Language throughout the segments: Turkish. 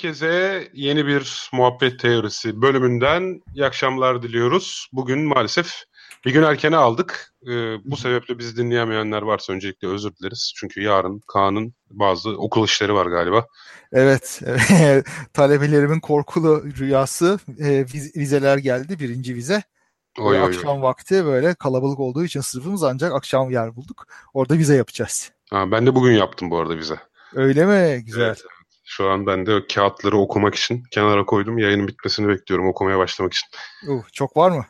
Herkese yeni bir muhabbet teorisi bölümünden iyi akşamlar diliyoruz. Bugün maalesef bir gün erkene aldık. Ee, bu sebeple bizi dinleyemeyenler varsa öncelikle özür dileriz. Çünkü yarın Kaan'ın bazı okul işleri var galiba. Evet, talebelerimin korkulu rüyası e, vizeler geldi, birinci vize. Oy, oy, akşam oy. vakti böyle kalabalık olduğu için sınıfımız ancak akşam yer bulduk. Orada vize yapacağız. Ha, ben de bugün yaptım bu arada vize. Öyle mi? Güzel. Evet, Şu an ben de kağıtları okumak için kenara koydum. Yayının bitmesini bekliyorum okumaya başlamak için. Uh, çok var mı?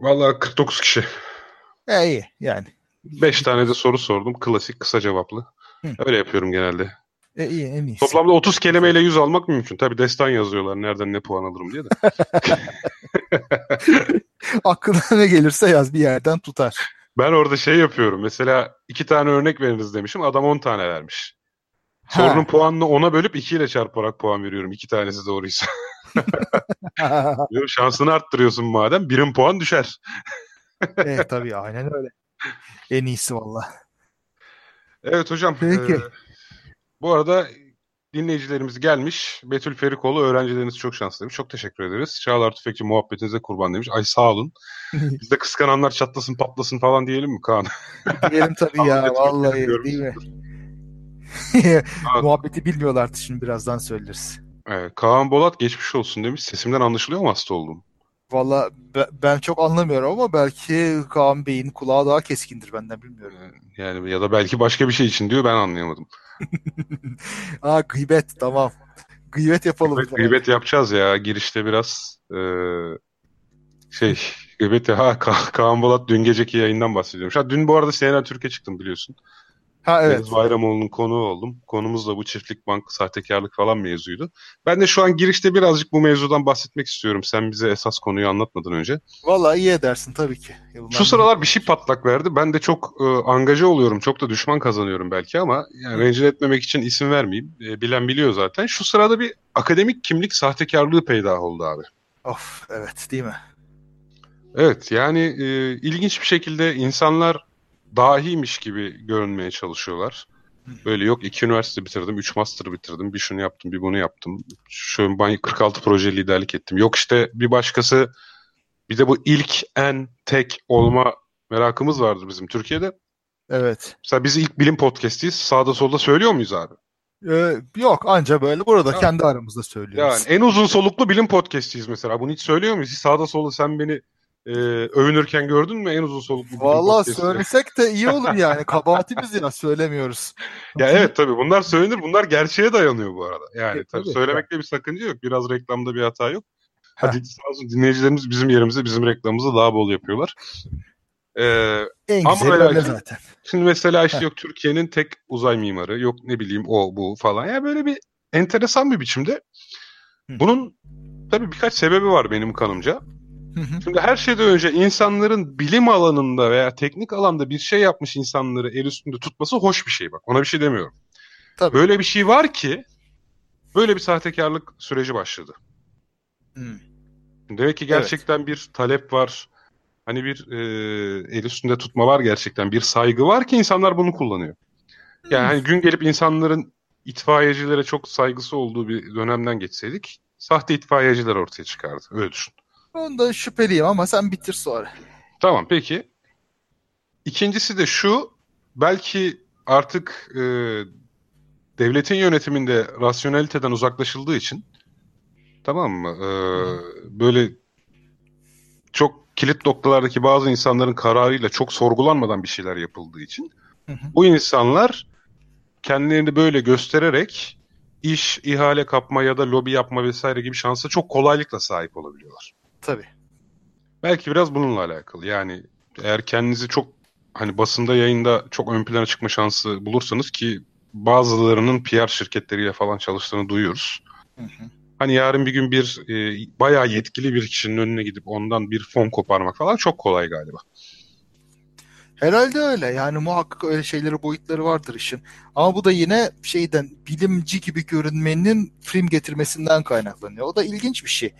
Vallahi 49 kişi. E iyi yani. 5 tane de soru sordum. Klasik kısa cevaplı. Hı. Öyle yapıyorum genelde. E iyi en iyisi. Toplamda 30 kelimeyle 100 almak mümkün. Tabi destan yazıyorlar nereden ne puan alırım diye de. Aklına ne gelirse yaz bir yerden tutar. Ben orada şey yapıyorum. Mesela iki tane örnek veriniz demişim. Adam 10 tane vermiş. Sorunun puanını ona bölüp 2 ile çarparak puan veriyorum. İki tanesi doğruysa. Şansını arttırıyorsun madem. Birim puan düşer. evet tabii aynen öyle. En iyisi valla. Evet hocam. Peki. E, bu arada dinleyicilerimiz gelmiş. Betül Ferikoğlu öğrencileriniz çok şanslı demiş. Çok teşekkür ederiz. Çağlar Tüfekçi muhabbetinize kurban demiş. Ay sağ olun. Biz de kıskananlar çatlasın patlasın falan diyelim mi Kaan? Diyelim tabii ya vallahi değil mi? Muhabbeti bilmiyorlardı şimdi birazdan söyleriz. Evet, Kaan Bolat geçmiş olsun demiş. Sesimden anlaşılıyor mu hasta oldum? Valla ben çok anlamıyorum ama belki Kaan Bey'in kulağı daha keskindir benden bilmiyorum. Ee, yani ya da belki başka bir şey için diyor ben anlayamadım. Aa gıybet tamam. Gıybet yapalım. Gıybet, gıybet yapacağız ya girişte biraz e, şey gıybet ha Ka Kaan Bolat dün geceki yayından bahsediyorum. Şu dün bu arada CNN Türkiye çıktım biliyorsun. Ha evet. Deniz Bayramoğlu'nun konuğu oldum. Konumuz da bu çiftlik bank, sahtekarlık falan mevzuydu. Ben de şu an girişte birazcık bu mevzudan bahsetmek istiyorum. Sen bize esas konuyu anlatmadan önce. Vallahi iyi edersin tabii ki. Bundan şu sıralar bir şey patlak verdi. Ben de çok e, angaja oluyorum. Çok da düşman kazanıyorum belki ama yani rencide etmemek için isim vermeyeyim. E, bilen biliyor zaten. Şu sırada bir akademik kimlik sahtekarlığı peydah oldu abi. Of evet değil mi? Evet yani e, ilginç bir şekilde insanlar dahiymiş gibi görünmeye çalışıyorlar. Böyle yok iki üniversite bitirdim, üç master bitirdim, bir şunu yaptım, bir bunu yaptım. Şöyle ben 46 proje liderlik ettim. Yok işte bir başkası bir de bu ilk en tek olma merakımız vardı bizim Türkiye'de. Evet. Mesela biz ilk bilim podcastiyiz. Sağda solda söylüyor muyuz abi? Ee, yok anca böyle burada ya, kendi aramızda söylüyoruz. Yani en uzun soluklu bilim podcastiyiz mesela. Bunu hiç söylüyor muyuz? Sağda solda sen beni e, övünürken gördün mü en uzun soluklu Valla söylesek de iyi olur yani. Kabahatimiz ya söylemiyoruz. ya evet tabii bunlar söylenir. Bunlar gerçeğe dayanıyor bu arada. Yani evet, tabii, tabii söylemekte bir sakınca yok. Biraz reklamda bir hata yok. Hadi sağ olsun dinleyicilerimiz bizim yerimizde bizim reklamımızı daha bol yapıyorlar. Ee, en güzeli öyle zaten. Şimdi mesela işte yok Türkiye'nin tek uzay mimarı, yok ne bileyim o bu falan. Ya yani böyle bir enteresan bir biçimde. Bunun tabii birkaç sebebi var benim kanımca. Şimdi her şeyden önce insanların bilim alanında veya teknik alanda bir şey yapmış insanları el üstünde tutması hoş bir şey bak. Ona bir şey demiyorum. Tabii. Böyle bir şey var ki böyle bir sahtekarlık süreci başladı. Hmm. Demek ki gerçekten evet. bir talep var. Hani bir e, el üstünde tutma var gerçekten. Bir saygı var ki insanlar bunu kullanıyor. Yani hmm. hani gün gelip insanların itfaiyecilere çok saygısı olduğu bir dönemden geçseydik sahte itfaiyeciler ortaya çıkardı. Öyle düşün. Onda şüpheliyim ama sen bitir sonra. Tamam peki. İkincisi de şu. Belki artık e, devletin yönetiminde rasyoneliteden uzaklaşıldığı için tamam mı? E, böyle çok kilit noktalardaki bazı insanların kararıyla çok sorgulanmadan bir şeyler yapıldığı için hı hı. bu insanlar kendilerini böyle göstererek iş, ihale kapma ya da lobi yapma vesaire gibi şansa çok kolaylıkla sahip olabiliyorlar. Tabii. Belki biraz bununla alakalı. Yani eğer kendinizi çok hani basında yayında çok ön plana çıkma şansı bulursanız ki bazılarının PR şirketleriyle falan çalıştığını duyuyoruz. Hı hı. Hani yarın bir gün bir e, bayağı yetkili bir kişinin önüne gidip ondan bir fon koparmak falan çok kolay galiba. Herhalde öyle. Yani muhakkak öyle şeyleri boyutları vardır işin. Ama bu da yine şeyden bilimci gibi görünmenin film getirmesinden kaynaklanıyor. O da ilginç bir şey.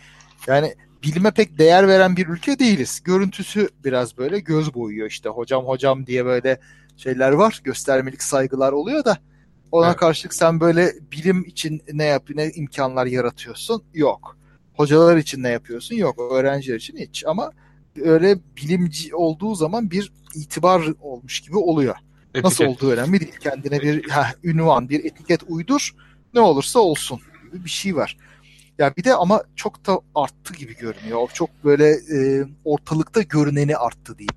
Yani bilime pek değer veren bir ülke değiliz. Görüntüsü biraz böyle göz boyuyor işte hocam hocam diye böyle şeyler var. Göstermelik saygılar oluyor da Ona evet. karşılık sen böyle bilim için ne yap ne imkanlar yaratıyorsun? Yok. Hocalar için ne yapıyorsun? Yok. Öğrenciler için hiç. Ama öyle bilimci olduğu zaman bir itibar olmuş gibi oluyor. Etiket. Nasıl olduğu önemli değil. Kendine bir heh, ünvan, bir etiket uydur. Ne olursa olsun gibi bir şey var. Ya bir de ama çok da arttı gibi görünüyor. Çok böyle e, ortalıkta görüneni arttı diyeyim.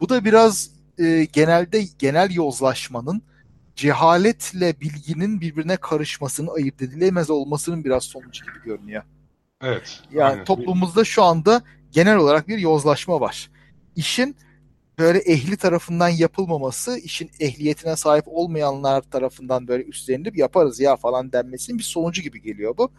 Bu da biraz e, genelde genel yozlaşmanın cehaletle bilginin birbirine karışmasının, ayırt edilemez olmasının biraz sonucu gibi görünüyor. Evet. Yani aynen. toplumumuzda şu anda genel olarak bir yozlaşma var. İşin böyle ehli tarafından yapılmaması, işin ehliyetine sahip olmayanlar tarafından böyle üstlenilip yaparız ya falan denmesinin bir sonucu gibi geliyor bu.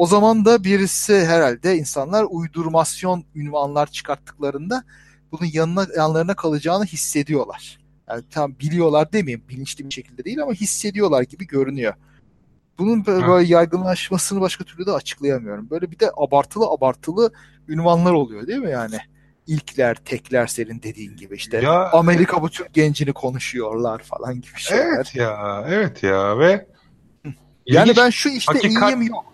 O zaman da birisi herhalde insanlar uydurmasyon ünvanlar çıkarttıklarında bunun yanına yanlarına kalacağını hissediyorlar. Yani tam biliyorlar demeyeyim bilinçli bir şekilde değil ama hissediyorlar gibi görünüyor. Bunun böyle, böyle yaygınlaşmasını başka türlü de açıklayamıyorum. Böyle bir de abartılı abartılı ünvanlar oluyor değil mi yani? İlkler, tekler senin dediğin gibi işte ya, Amerika bu Türk gencini konuşuyorlar falan gibi şeyler. Evet ya, evet ya ve yani ben şu işte hakikat... iyiyim yok.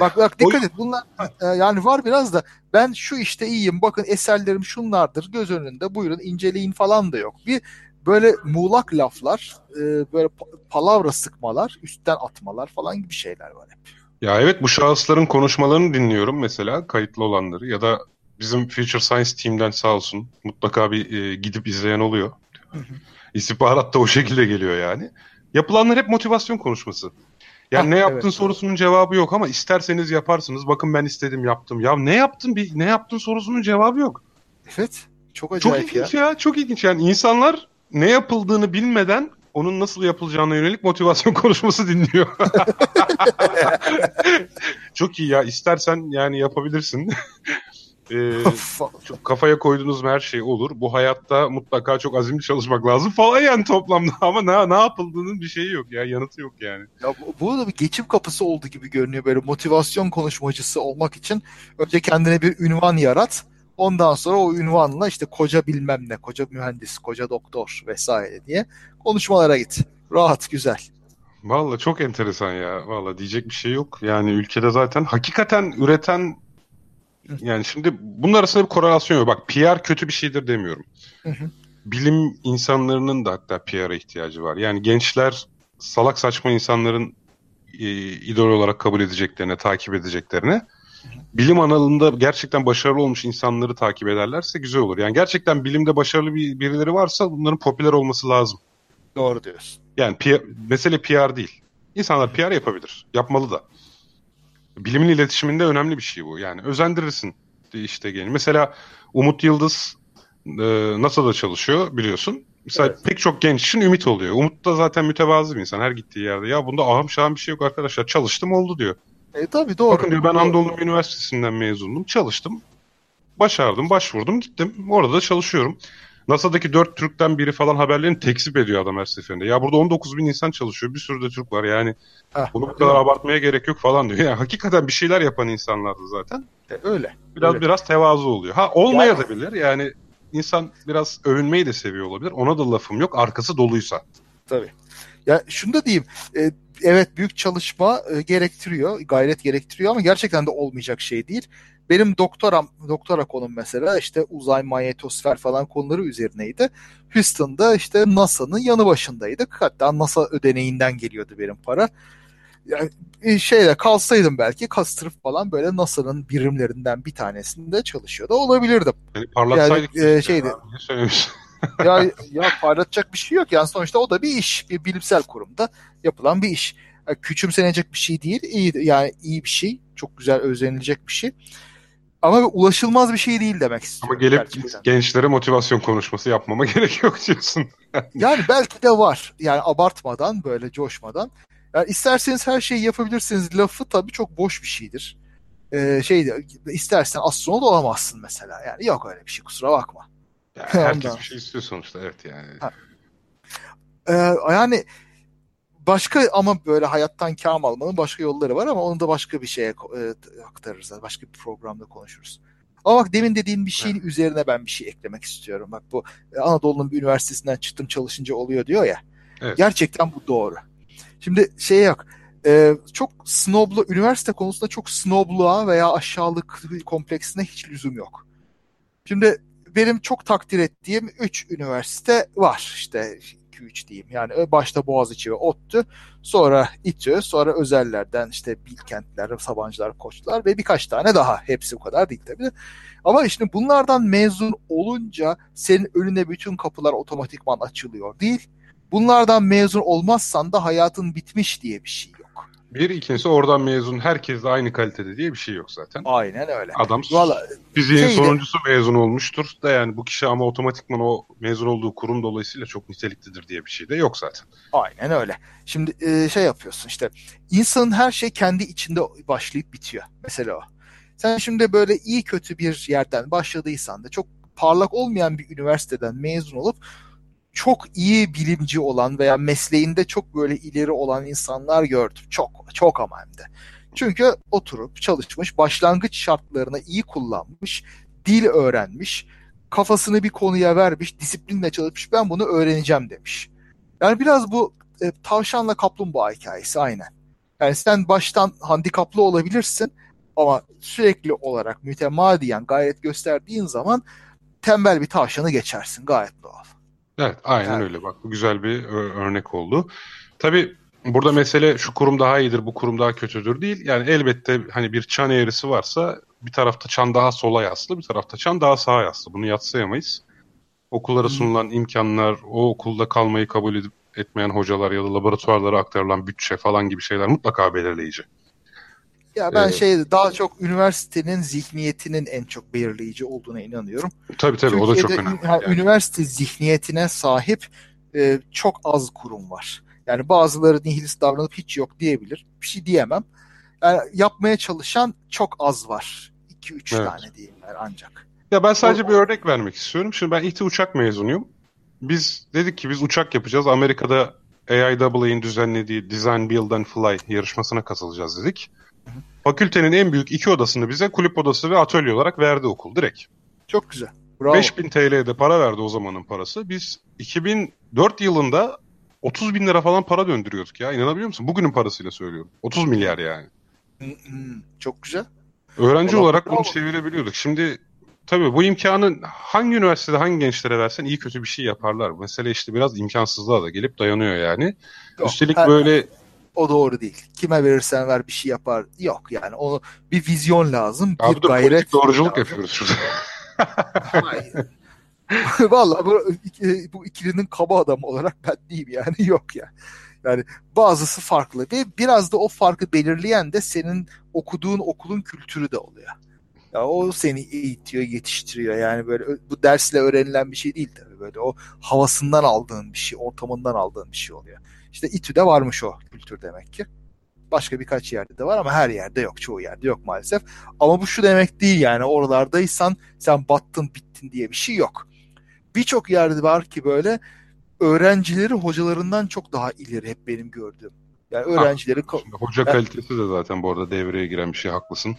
Bak bak dikkat et bunlar e, yani var biraz da ben şu işte iyiyim bakın eserlerim şunlardır göz önünde buyurun inceleyin falan da yok. Bir böyle muğlak laflar e, böyle palavra sıkmalar üstten atmalar falan gibi şeyler var hep. Ya evet bu şahısların konuşmalarını dinliyorum mesela kayıtlı olanları ya da bizim Future Science Team'den sağ olsun mutlaka bir e, gidip izleyen oluyor. İstihbarat da o şekilde geliyor yani. Yapılanlar hep motivasyon konuşması. Yani ha, ne yaptın evet. sorusunun cevabı yok ama isterseniz yaparsınız. Bakın ben istedim yaptım. Ya ne yaptın bir ne yaptın sorusunun cevabı yok. Evet. Çok acayip çok ilginç ya. ya. Çok ilginç yani insanlar ne yapıldığını bilmeden onun nasıl yapılacağına yönelik motivasyon konuşması dinliyor. çok iyi ya. İstersen yani yapabilirsin. Ee, çok kafaya koyduğunuz her şey olur. Bu hayatta mutlaka çok azimli çalışmak lazım falan yani toplamda ama ne, ne yapıldığının bir şeyi yok ya yanıtı yok yani. Ya bu, bu da bir geçim kapısı oldu gibi görünüyor böyle motivasyon konuşmacısı olmak için önce kendine bir ünvan yarat. Ondan sonra o ünvanla işte koca bilmem ne, koca mühendis, koca doktor vesaire diye konuşmalara git. Rahat, güzel. Valla çok enteresan ya. Valla diyecek bir şey yok. Yani ülkede zaten hakikaten üreten yani şimdi bunun arasında bir korelasyon yok. Bak PR kötü bir şeydir demiyorum. Hı hı. Bilim insanlarının da hatta PR'a ihtiyacı var. Yani gençler salak saçma insanların e, idol olarak kabul edeceklerine, takip edeceklerine bilim alanında gerçekten başarılı olmuş insanları takip ederlerse güzel olur. Yani gerçekten bilimde başarılı bir, birileri varsa bunların popüler olması lazım. Doğru diyorsun. Yani PR, mesele PR değil. İnsanlar PR yapabilir. Yapmalı da bilimin iletişiminde önemli bir şey bu. Yani özendirirsin işte genç. Mesela Umut Yıldız e, NASA'da çalışıyor biliyorsun. Mesela evet. pek çok genç için ümit oluyor. Umut da zaten mütevazı bir insan her gittiği yerde. Ya bunda ahım şahım bir şey yok arkadaşlar. Çalıştım oldu diyor. E tabii doğru. Bakın diyor ben Anadolu Üniversitesi'nden mezundum. Çalıştım. Başardım, başvurdum, gittim. Orada da çalışıyorum. NASA'daki dört Türk'ten biri falan haberlerini tekzip ediyor adam her seferinde. Ya burada 19 bin insan çalışıyor. Bir sürü de Türk var yani. Heh, bunu bu kadar abartmaya gerek yok falan diyor. Yani hakikaten bir şeyler yapan insanlardı zaten. E, öyle. Biraz öyle. biraz tevazu oluyor. Ha olmaya da bilir. Yani insan biraz övünmeyi de seviyor olabilir. Ona da lafım yok. Arkası doluysa. Tabii. Ya şunu da diyeyim. E, evet büyük çalışma e, gerektiriyor, gayret gerektiriyor ama gerçekten de olmayacak şey değil. Benim doktoram, doktora konum mesela işte uzay, manyetosfer falan konuları üzerineydi. Houston'da işte NASA'nın yanı başındaydık. Hatta NASA ödeneğinden geliyordu benim para. Yani e, şeyle kalsaydım belki kastırıp falan böyle NASA'nın birimlerinden bir tanesinde çalışıyordu olabilirdim. Yani parlatsaydık. Yani, e, şeydi. ya, ya parlatacak bir şey yok yani sonuçta o da bir iş bir bilimsel kurumda yapılan bir iş yani küçümsenecek bir şey değil iyi yani iyi bir şey çok güzel özenilecek bir şey ama ulaşılmaz bir şey değil demek istiyorum. Ama gelip gerçekten. gençlere motivasyon konuşması yapmama gerek yok diyorsun. yani belki de var. Yani abartmadan böyle coşmadan. Yani isterseniz her şeyi yapabilirsiniz lafı tabii çok boş bir şeydir. Ee, şey istersen astronot olamazsın mesela. Yani yok öyle bir şey kusura bakma. Yani herkes bir şey istiyor sonuçta evet yani. Ha. Ee, yani başka ama böyle hayattan kam almanın başka yolları var ama onu da başka bir şeye e, aktarırız. Başka bir programda konuşuruz. Ama bak demin dediğin bir şeyin evet. üzerine ben bir şey eklemek istiyorum. Bak bu e, Anadolu'nun bir üniversitesinden çıktım çalışınca oluyor diyor ya. Evet. Gerçekten bu doğru. Şimdi şey yok. E, çok snoblu, üniversite konusunda çok snobluğa veya aşağılık kompleksine hiç lüzum yok. Şimdi benim çok takdir ettiğim 3 üniversite var. İşte 2-3 diyeyim. Yani başta Boğaziçi ve ODTÜ, sonra İTÜ, sonra özellerden işte Bilkentler, Sabancılar, Koçlar ve birkaç tane daha. Hepsi bu kadar değil tabii. Ama işte bunlardan mezun olunca senin önüne bütün kapılar otomatikman açılıyor değil. Bunlardan mezun olmazsan da hayatın bitmiş diye bir şey. Bir ikincisi oradan mezun herkes de aynı kalitede diye bir şey yok zaten. Aynen öyle. Adam Vallahi, fiziğin şeyde, sonuncusu mezun olmuştur da yani bu kişi ama otomatikman o mezun olduğu kurum dolayısıyla çok niteliklidir diye bir şey de yok zaten. Aynen öyle. Şimdi e, şey yapıyorsun işte insanın her şey kendi içinde başlayıp bitiyor. Mesela o. Sen şimdi böyle iyi kötü bir yerden başladıysan da çok parlak olmayan bir üniversiteden mezun olup çok iyi bilimci olan veya mesleğinde çok böyle ileri olan insanlar gördüm. Çok, çok ama hem de. Çünkü oturup çalışmış, başlangıç şartlarını iyi kullanmış, dil öğrenmiş, kafasını bir konuya vermiş, disiplinle çalışmış, ben bunu öğreneceğim demiş. Yani biraz bu e, tavşanla kaplumbağa hikayesi aynen. Yani sen baştan handikaplı olabilirsin ama sürekli olarak mütemadiyen gayret gösterdiğin zaman tembel bir tavşanı geçersin gayet doğal. Evet aynen yani. öyle bak bu güzel bir örnek oldu. Tabii burada mesele şu kurum daha iyidir bu kurum daha kötüdür değil. Yani elbette hani bir çan eğrisi varsa bir tarafta çan daha sola yaslı bir tarafta çan daha sağa yaslı. Bunu yatsıyamayız. Okullara sunulan hmm. imkanlar, o okulda kalmayı kabul edip etmeyen hocalar ya da laboratuvarlara aktarılan bütçe falan gibi şeyler mutlaka belirleyici. Ya ben ee, şey daha çok üniversitenin zihniyetinin en çok belirleyici olduğuna inanıyorum. Tabii tabii Türkiye'de o da çok önemli. Yani. Üniversite zihniyetine sahip e, çok az kurum var. Yani bazıları nihilist davranıp hiç yok diyebilir. Bir şey diyemem. Yani yapmaya çalışan çok az var. 2-3 evet. tane yani ancak. Ya ben sadece o, bir örnek vermek istiyorum. Şimdi ben İHTİ uçak mezunuyum. Biz dedik ki biz uçak yapacağız. Amerika'da AIAA'nin düzenlediği Design, Build and Fly yarışmasına katılacağız dedik. Fakültenin en büyük iki odasını bize kulüp odası ve atölye olarak verdi okul direkt. Çok güzel. Bravo. 5000 TL'de para verdi o zamanın parası. Biz 2004 yılında 30 bin lira falan para döndürüyorduk ya. İnanabiliyor musun? Bugünün parasıyla söylüyorum. 30 milyar yani. Çok güzel. Öğrenci Allah olarak bunu çevirebiliyorduk. Şimdi tabii bu imkanı hangi üniversitede hangi gençlere versen iyi kötü bir şey yaparlar. Mesele işte biraz imkansızlığa da gelip dayanıyor yani. Yok, Üstelik her, böyle o doğru değil. Kime verirsen ver bir şey yapar. Yok yani onu bir vizyon lazım. Abi bir dur, gayret. doğruculuk lazım. yapıyoruz şurada. Valla bu, bu ikilinin kaba adamı olarak ben değilim yani yok ya. Yani bazısı farklı ve biraz da o farkı belirleyen de senin okuduğun okulun kültürü de oluyor. Ya o seni eğitiyor, yetiştiriyor. Yani böyle bu dersle öğrenilen bir şey değil tabii. Böyle o havasından aldığın bir şey, ortamından aldığın bir şey oluyor. İşte İTÜ'de varmış o kültür demek ki. Başka birkaç yerde de var ama her yerde yok. Çoğu yerde yok maalesef. Ama bu şu demek değil yani oralardaysan sen battın bittin diye bir şey yok. Birçok yerde var ki böyle öğrencileri hocalarından çok daha ileri hep benim gördüğüm. Yani öğrencileri... Ha, hoca kalitesi de zaten bu arada devreye giren bir şey haklısın.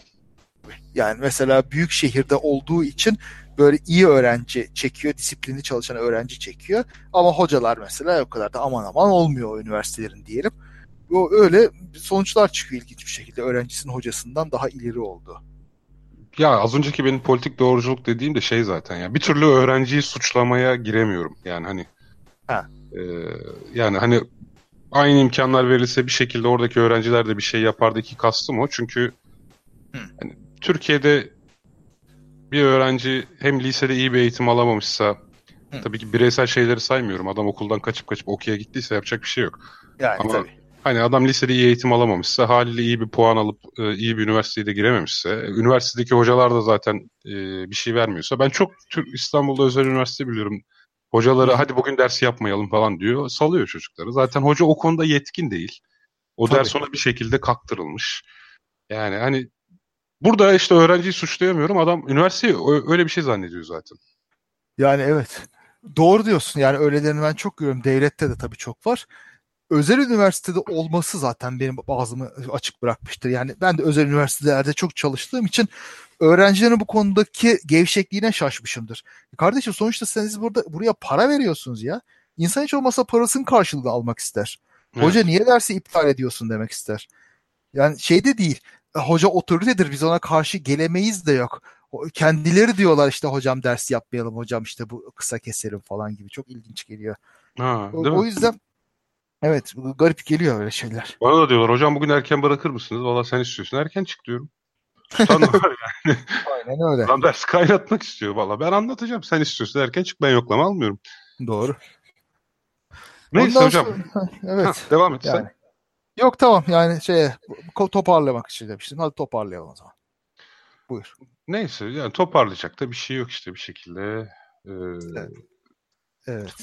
Yani mesela büyük şehirde olduğu için böyle iyi öğrenci çekiyor, disiplini çalışan öğrenci çekiyor. Ama hocalar mesela o kadar da aman aman olmuyor o üniversitelerin diyelim. O öyle sonuçlar çıkıyor ilginç bir şekilde. Öğrencisinin hocasından daha ileri oldu. Ya az önceki benim politik doğruculuk dediğim de şey zaten ya. Bir türlü öğrenciyi suçlamaya giremiyorum. Yani hani ha. E, yani hani aynı imkanlar verilse bir şekilde oradaki öğrenciler de bir şey yapardı ki kastım o. Çünkü hani, Türkiye'de bir öğrenci hem lisede iyi bir eğitim alamamışsa Hı. tabii ki bireysel şeyleri saymıyorum. Adam okuldan kaçıp kaçıp okuya gittiyse yapacak bir şey yok. Yani Ama tabii. hani adam lisede iyi eğitim alamamışsa haliyle iyi bir puan alıp e, iyi bir üniversiteye de girememişse üniversitedeki hocalar da zaten e, bir şey vermiyorsa ben çok İstanbul'da özel üniversite biliyorum. Hocaları hadi bugün ders yapmayalım falan diyor. Salıyor çocukları. Zaten hoca o konuda yetkin değil. O Tabii. ders ona bir şekilde kaktırılmış. Yani hani Burada işte öğrenciyi suçlayamıyorum. Adam üniversiteyi öyle bir şey zannediyor zaten. Yani evet. Doğru diyorsun. Yani öylelerini ben çok görüyorum. Devlette de tabii çok var. Özel üniversitede olması zaten benim ağzımı açık bırakmıştır. Yani ben de özel üniversitelerde çok çalıştığım için öğrencilerin bu konudaki gevşekliğine şaşmışımdır. Kardeşim sonuçta siz burada buraya para veriyorsunuz ya. İnsan hiç olmasa parasının karşılığını almak ister. Hoca evet. niye dersi iptal ediyorsun demek ister. Yani şey de değil. E, hoca otoritedir biz ona karşı gelemeyiz de yok. Kendileri diyorlar işte hocam ders yapmayalım hocam işte bu kısa keserim falan gibi. Çok ilginç geliyor. Ha, o, o yüzden evet garip geliyor öyle şeyler. Bana da diyorlar hocam bugün erken bırakır mısınız? Valla sen istiyorsun erken çık diyorum. Tutan var yani. Aynen öyle. Adam ders kaynatmak istiyor valla. Ben anlatacağım. Sen istiyorsun erken çık ben yoklama almıyorum. Doğru. Neyse Ondan hocam. Sonra, evet. Ha, devam et yani. sen. Yok tamam yani şeye toparlamak için demiştim. Hadi toparlayalım o zaman. Buyur. Neyse yani toparlayacak da bir şey yok işte bir şekilde. Ee, evet. evet.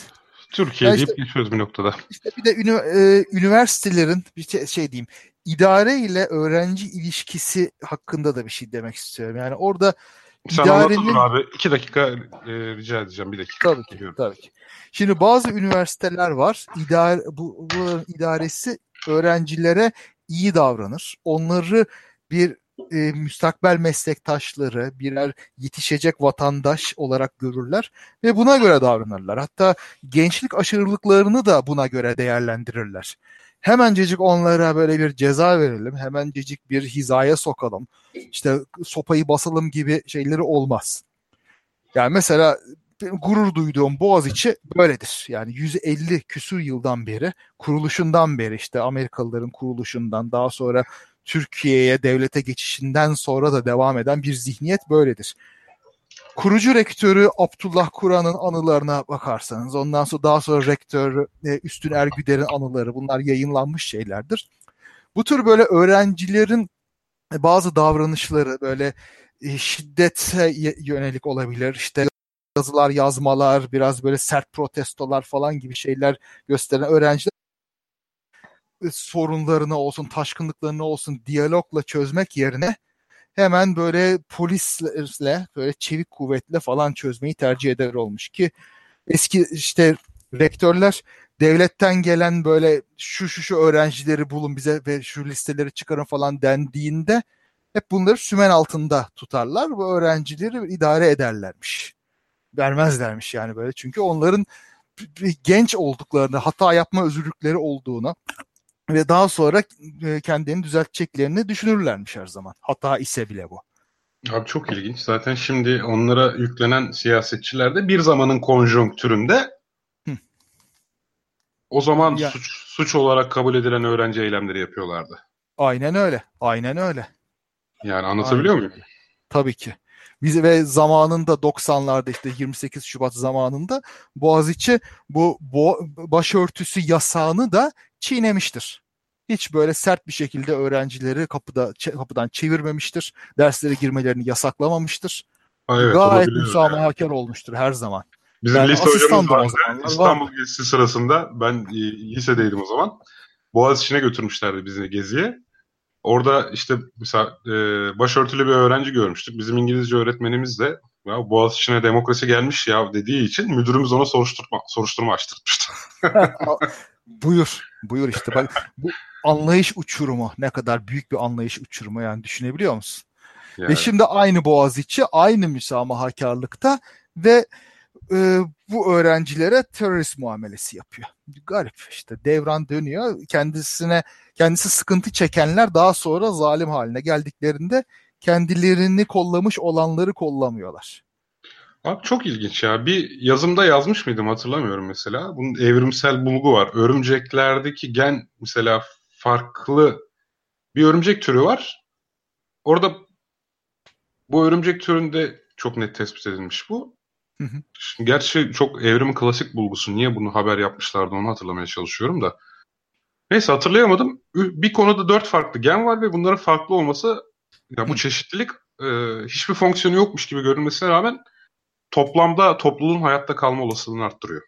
Türkiye deyip işte, geçiyoruz bir noktada. İşte bir de ünü, e, üniversitelerin bir şey, şey diyeyim idare ile öğrenci ilişkisi hakkında da bir şey demek istiyorum. Yani orada Sen idarenin... abi. iki dakika e, rica edeceğim. Bir dakika. Tabii ki. Tabii ki. Şimdi bazı üniversiteler var. İdare, bu, bu idaresi öğrencilere iyi davranır. Onları bir e, müstakbel meslektaşları, birer yetişecek vatandaş olarak görürler ve buna göre davranırlar. Hatta gençlik aşırılıklarını da buna göre değerlendirirler. Hemencecik onlara böyle bir ceza verelim, hemencecik bir hizaya sokalım, işte sopayı basalım gibi şeyleri olmaz. Yani mesela gurur duyduğum Boğaziçi böyledir. Yani 150 küsur yıldan beri, kuruluşundan beri işte Amerikalıların kuruluşundan daha sonra Türkiye'ye devlete geçişinden sonra da devam eden bir zihniyet böyledir. Kurucu rektörü Abdullah Kur'an'ın anılarına bakarsanız, ondan sonra daha sonra rektör e, Üstün Ergüder'in anıları bunlar yayınlanmış şeylerdir. Bu tür böyle öğrencilerin bazı davranışları böyle e, şiddete yönelik olabilir. İşte yazılar yazmalar, biraz böyle sert protestolar falan gibi şeyler gösteren öğrenciler e, sorunlarını olsun, taşkınlıklarını olsun diyalogla çözmek yerine hemen böyle polisle, böyle çevik kuvvetle falan çözmeyi tercih eder olmuş ki eski işte rektörler devletten gelen böyle şu şu şu öğrencileri bulun bize ve şu listeleri çıkarın falan dendiğinde hep bunları sümen altında tutarlar. Bu öğrencileri idare ederlermiş. Vermezlermiş yani böyle. Çünkü onların genç olduklarını, hata yapma özürlükleri olduğunu ve daha sonra e, kendini düzelteceklerini düşünürlermiş her zaman. Hata ise bile bu. Abi çok ilginç. Zaten şimdi onlara yüklenen siyasetçiler de bir zamanın konjonktüründe Hı. o zaman ya. suç, suç olarak kabul edilen öğrenci eylemleri yapıyorlardı. Aynen öyle. Aynen öyle. Yani anlatabiliyor Aynen. muyum? Tabii ki. Biz ve zamanında 90'larda işte 28 Şubat zamanında Boğaziçi bu bo başörtüsü yasağını da çiğnemiştir. Hiç böyle sert bir şekilde öğrencileri kapıda kapıdan çevirmemiştir. Derslere girmelerini yasaklamamıştır. Evet, Gayet müsamahakar olmuştur her zaman. Bizim yani lise hocamız vardı. İstanbul var. gezisi sırasında ben e, lisedeydim o zaman. Boğaziçi'ne götürmüşlerdi bizi geziye. Orada işte mesela e, başörtülü bir öğrenci görmüştük. Bizim İngilizce öğretmenimiz de ya Boğaziçi'ne demokrasi gelmiş ya dediği için müdürümüz ona soruşturma, soruşturma açtırmıştı. buyur, buyur işte. Bak, bu anlayış uçurumu ne kadar büyük bir anlayış uçurumu yani düşünebiliyor musun? Yani. Ve şimdi aynı Boğaziçi aynı müsamahakarlıkta ve e, bu öğrencilere terörist muamelesi yapıyor. Garip işte devran dönüyor. Kendisine kendisi sıkıntı çekenler daha sonra zalim haline geldiklerinde kendilerini kollamış olanları kollamıyorlar. Abi çok ilginç ya. Bir yazımda yazmış mıydım hatırlamıyorum mesela. Bunun evrimsel bulgu var. Örümceklerdeki gen mesela farklı bir örümcek türü var. Orada bu örümcek türünde çok net tespit edilmiş bu. Hı hı. Gerçi çok evrimin klasik bulgusu. Niye bunu haber yapmışlardı onu hatırlamaya çalışıyorum da. Neyse hatırlayamadım. Bir konuda dört farklı gen var ve bunların farklı olması ya bu çeşitlilik e, hiçbir fonksiyonu yokmuş gibi görünmesine rağmen toplamda topluluğun hayatta kalma olasılığını arttırıyor.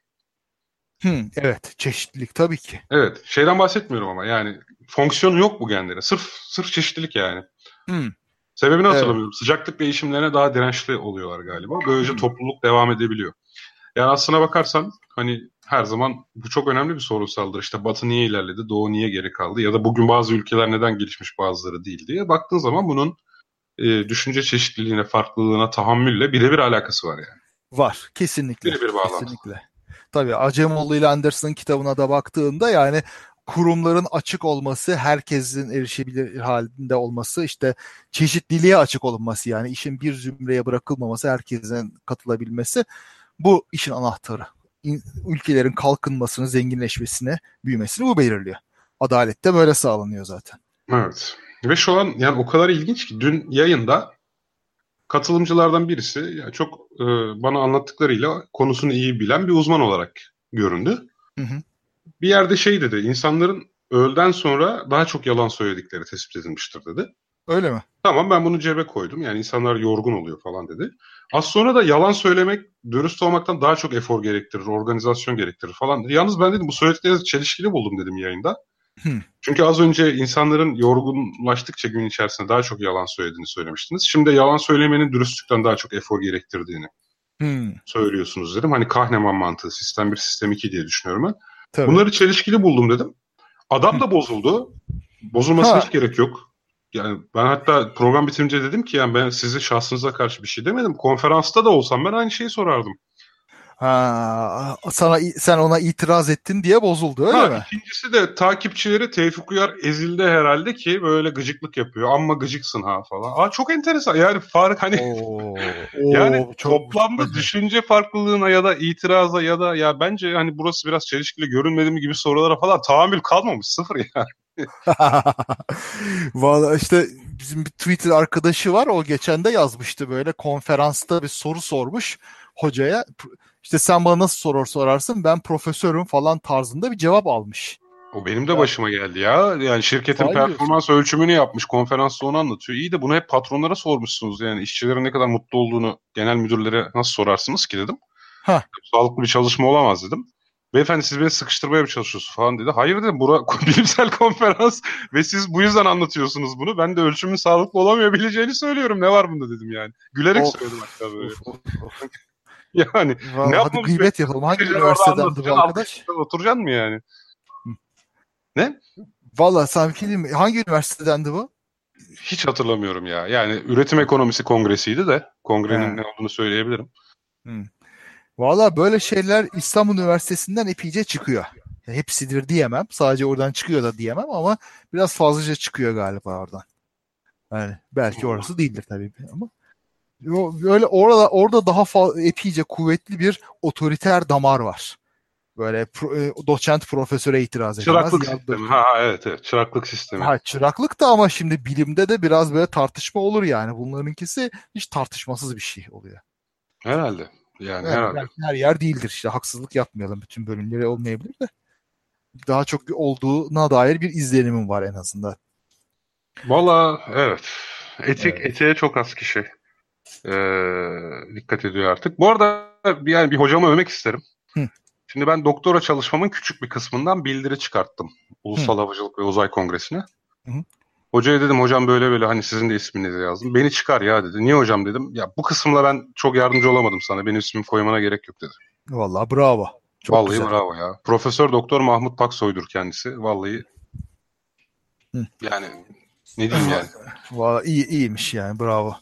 Hmm, evet çeşitlilik tabii ki. Evet şeyden bahsetmiyorum ama yani fonksiyonu yok bu genlerin. Sırf sırf çeşitlilik yani. Hmm. Sebebini evet. hatırlamıyorum. Sıcaklık değişimlerine daha dirençli oluyorlar galiba. Böylece topluluk devam edebiliyor. Yani aslına bakarsan hani her zaman bu çok önemli bir sorunsaldır. İşte Batı niye ilerledi, Doğu niye geri kaldı ya da bugün bazı ülkeler neden gelişmiş bazıları değil diye baktığın zaman bunun e, düşünce çeşitliliğine, farklılığına, tahammülle birebir alakası var yani. Var, kesinlikle. Birebir bağlantı. Kesinlikle. Tabii Acemoğlu ile Anderson'ın kitabına da baktığında yani kurumların açık olması, herkesin erişebilir halinde olması, işte çeşitliliğe açık olunması yani işin bir zümreye bırakılmaması, herkesin katılabilmesi bu işin anahtarı. Ülkelerin kalkınmasını, zenginleşmesini, büyümesini bu belirliyor. Adalet de böyle sağlanıyor zaten. Evet. Ve şu an yani o kadar ilginç ki dün yayında katılımcılardan birisi yani çok e, bana anlattıklarıyla konusunu iyi bilen bir uzman olarak göründü. Hı hı. Bir yerde şey dedi, insanların öğleden sonra daha çok yalan söyledikleri tespit edilmiştir dedi. Öyle mi? Tamam ben bunu cebe koydum. Yani insanlar yorgun oluyor falan dedi. Az sonra da yalan söylemek dürüst olmaktan daha çok efor gerektirir, organizasyon gerektirir falan dedi. Yalnız ben dedim bu söylediklerinizi çelişkili buldum dedim yayında. Hmm. Çünkü az önce insanların yorgunlaştıkça gün içerisinde daha çok yalan söylediğini söylemiştiniz. Şimdi yalan söylemenin dürüstlükten daha çok efor gerektirdiğini hmm. söylüyorsunuz dedim. Hani Kahneman mantığı, sistem 1, sistem 2 diye düşünüyorum ben. Tabii. Bunları çelişkili buldum dedim. Adam da bozuldu. Bozulmasına hiç gerek yok. Yani ben hatta program bitirince dedim ki yani ben sizi şahsınıza karşı bir şey demedim. Konferansta da olsam ben aynı şeyi sorardım. Ha, sana sen ona itiraz ettin diye bozuldu öyle ha, mi? İkincisi de takipçileri Tevfik Uyar ezildi herhalde ki böyle gıcıklık yapıyor. Amma gıcıksın ha falan. Aa çok enteresan. Yani fark hani Oo, yani çok, toplamda düşünce farklılığına ya da itiraza ya da ya bence hani burası biraz çelişkili görünmedi mi gibi sorulara falan tahammül kalmamış. Sıfır yani. Valla işte bizim bir Twitter arkadaşı var o geçen de yazmıştı böyle konferansta bir soru sormuş hocaya işte sen bana nasıl sorar sorarsın ben profesörüm falan tarzında bir cevap almış. O benim de başıma geldi ya. Yani şirketin Hayır performans diyorsun. ölçümünü yapmış. Konferansta onu anlatıyor. İyi de bunu hep patronlara sormuşsunuz. Yani işçilerin ne kadar mutlu olduğunu genel müdürlere nasıl sorarsınız ki dedim. Heh. Sağlıklı bir çalışma olamaz dedim. Beyefendi siz beni sıkıştırmaya mı çalışıyorsunuz falan dedi. Hayır dedim bura bilimsel konferans ve siz bu yüzden anlatıyorsunuz bunu. Ben de ölçümün sağlıklı olamayabileceğini söylüyorum. Ne var bunda dedim yani. Gülerek of. söyledim hatta böyle. Of, of, yani Vallahi ne hadi gıybet yapalım. Hangi üniversitedendi bu arkadaş? Oturacaksın mı yani? Ne? Valla sana bir şey diyeyim mi? Hangi üniversitedendi bu? Hiç hatırlamıyorum ya. Yani üretim ekonomisi kongresiydi de kongrenin He. ne olduğunu söyleyebilirim. Hmm. Valla böyle şeyler İstanbul Üniversitesi'nden epeyce çıkıyor. Hepsidir diyemem. Sadece oradan çıkıyor da diyemem ama biraz fazlaca çıkıyor galiba oradan. Yani belki orası değildir tabii ama böyle orada orada daha fa- epeyce kuvvetli bir otoriter damar var. Böyle pro, e, doçent profesöre itiraz edemez. Çıraklık sistemi. Ha, evet, evet. Çıraklık sistemi. Ha, çıraklık da ama şimdi bilimde de biraz böyle tartışma olur yani. Bunlarınkisi hiç tartışmasız bir şey oluyor. Herhalde. Yani evet, herhalde. Her yer değildir işte. Haksızlık yapmayalım. Bütün bölümleri olmayabilir de. Daha çok olduğuna dair bir izlenimim var en azından. Valla evet. Etik, evet. etiğe çok az kişi e, dikkat ediyor artık. Bu arada yani bir hocamı övmek isterim. Hı. Şimdi ben doktora çalışmamın küçük bir kısmından bildiri çıkarttım. Ulusal Hı. Havacılık ve Uzay Kongresi'ne. Hı. Hocaya dedim hocam böyle böyle hani sizin de isminizi yazdım. Beni çıkar ya dedi. Niye hocam dedim. Ya bu kısımla ben çok yardımcı olamadım sana. Benim ismimi koymana gerek yok dedi. Vallahi bravo. Çok Vallahi güzel. bravo ya. Profesör Doktor Mahmut Paksoy'dur kendisi. Vallahi Hı. yani ne diyeyim yani. Vallahi iyi, iyiymiş yani bravo.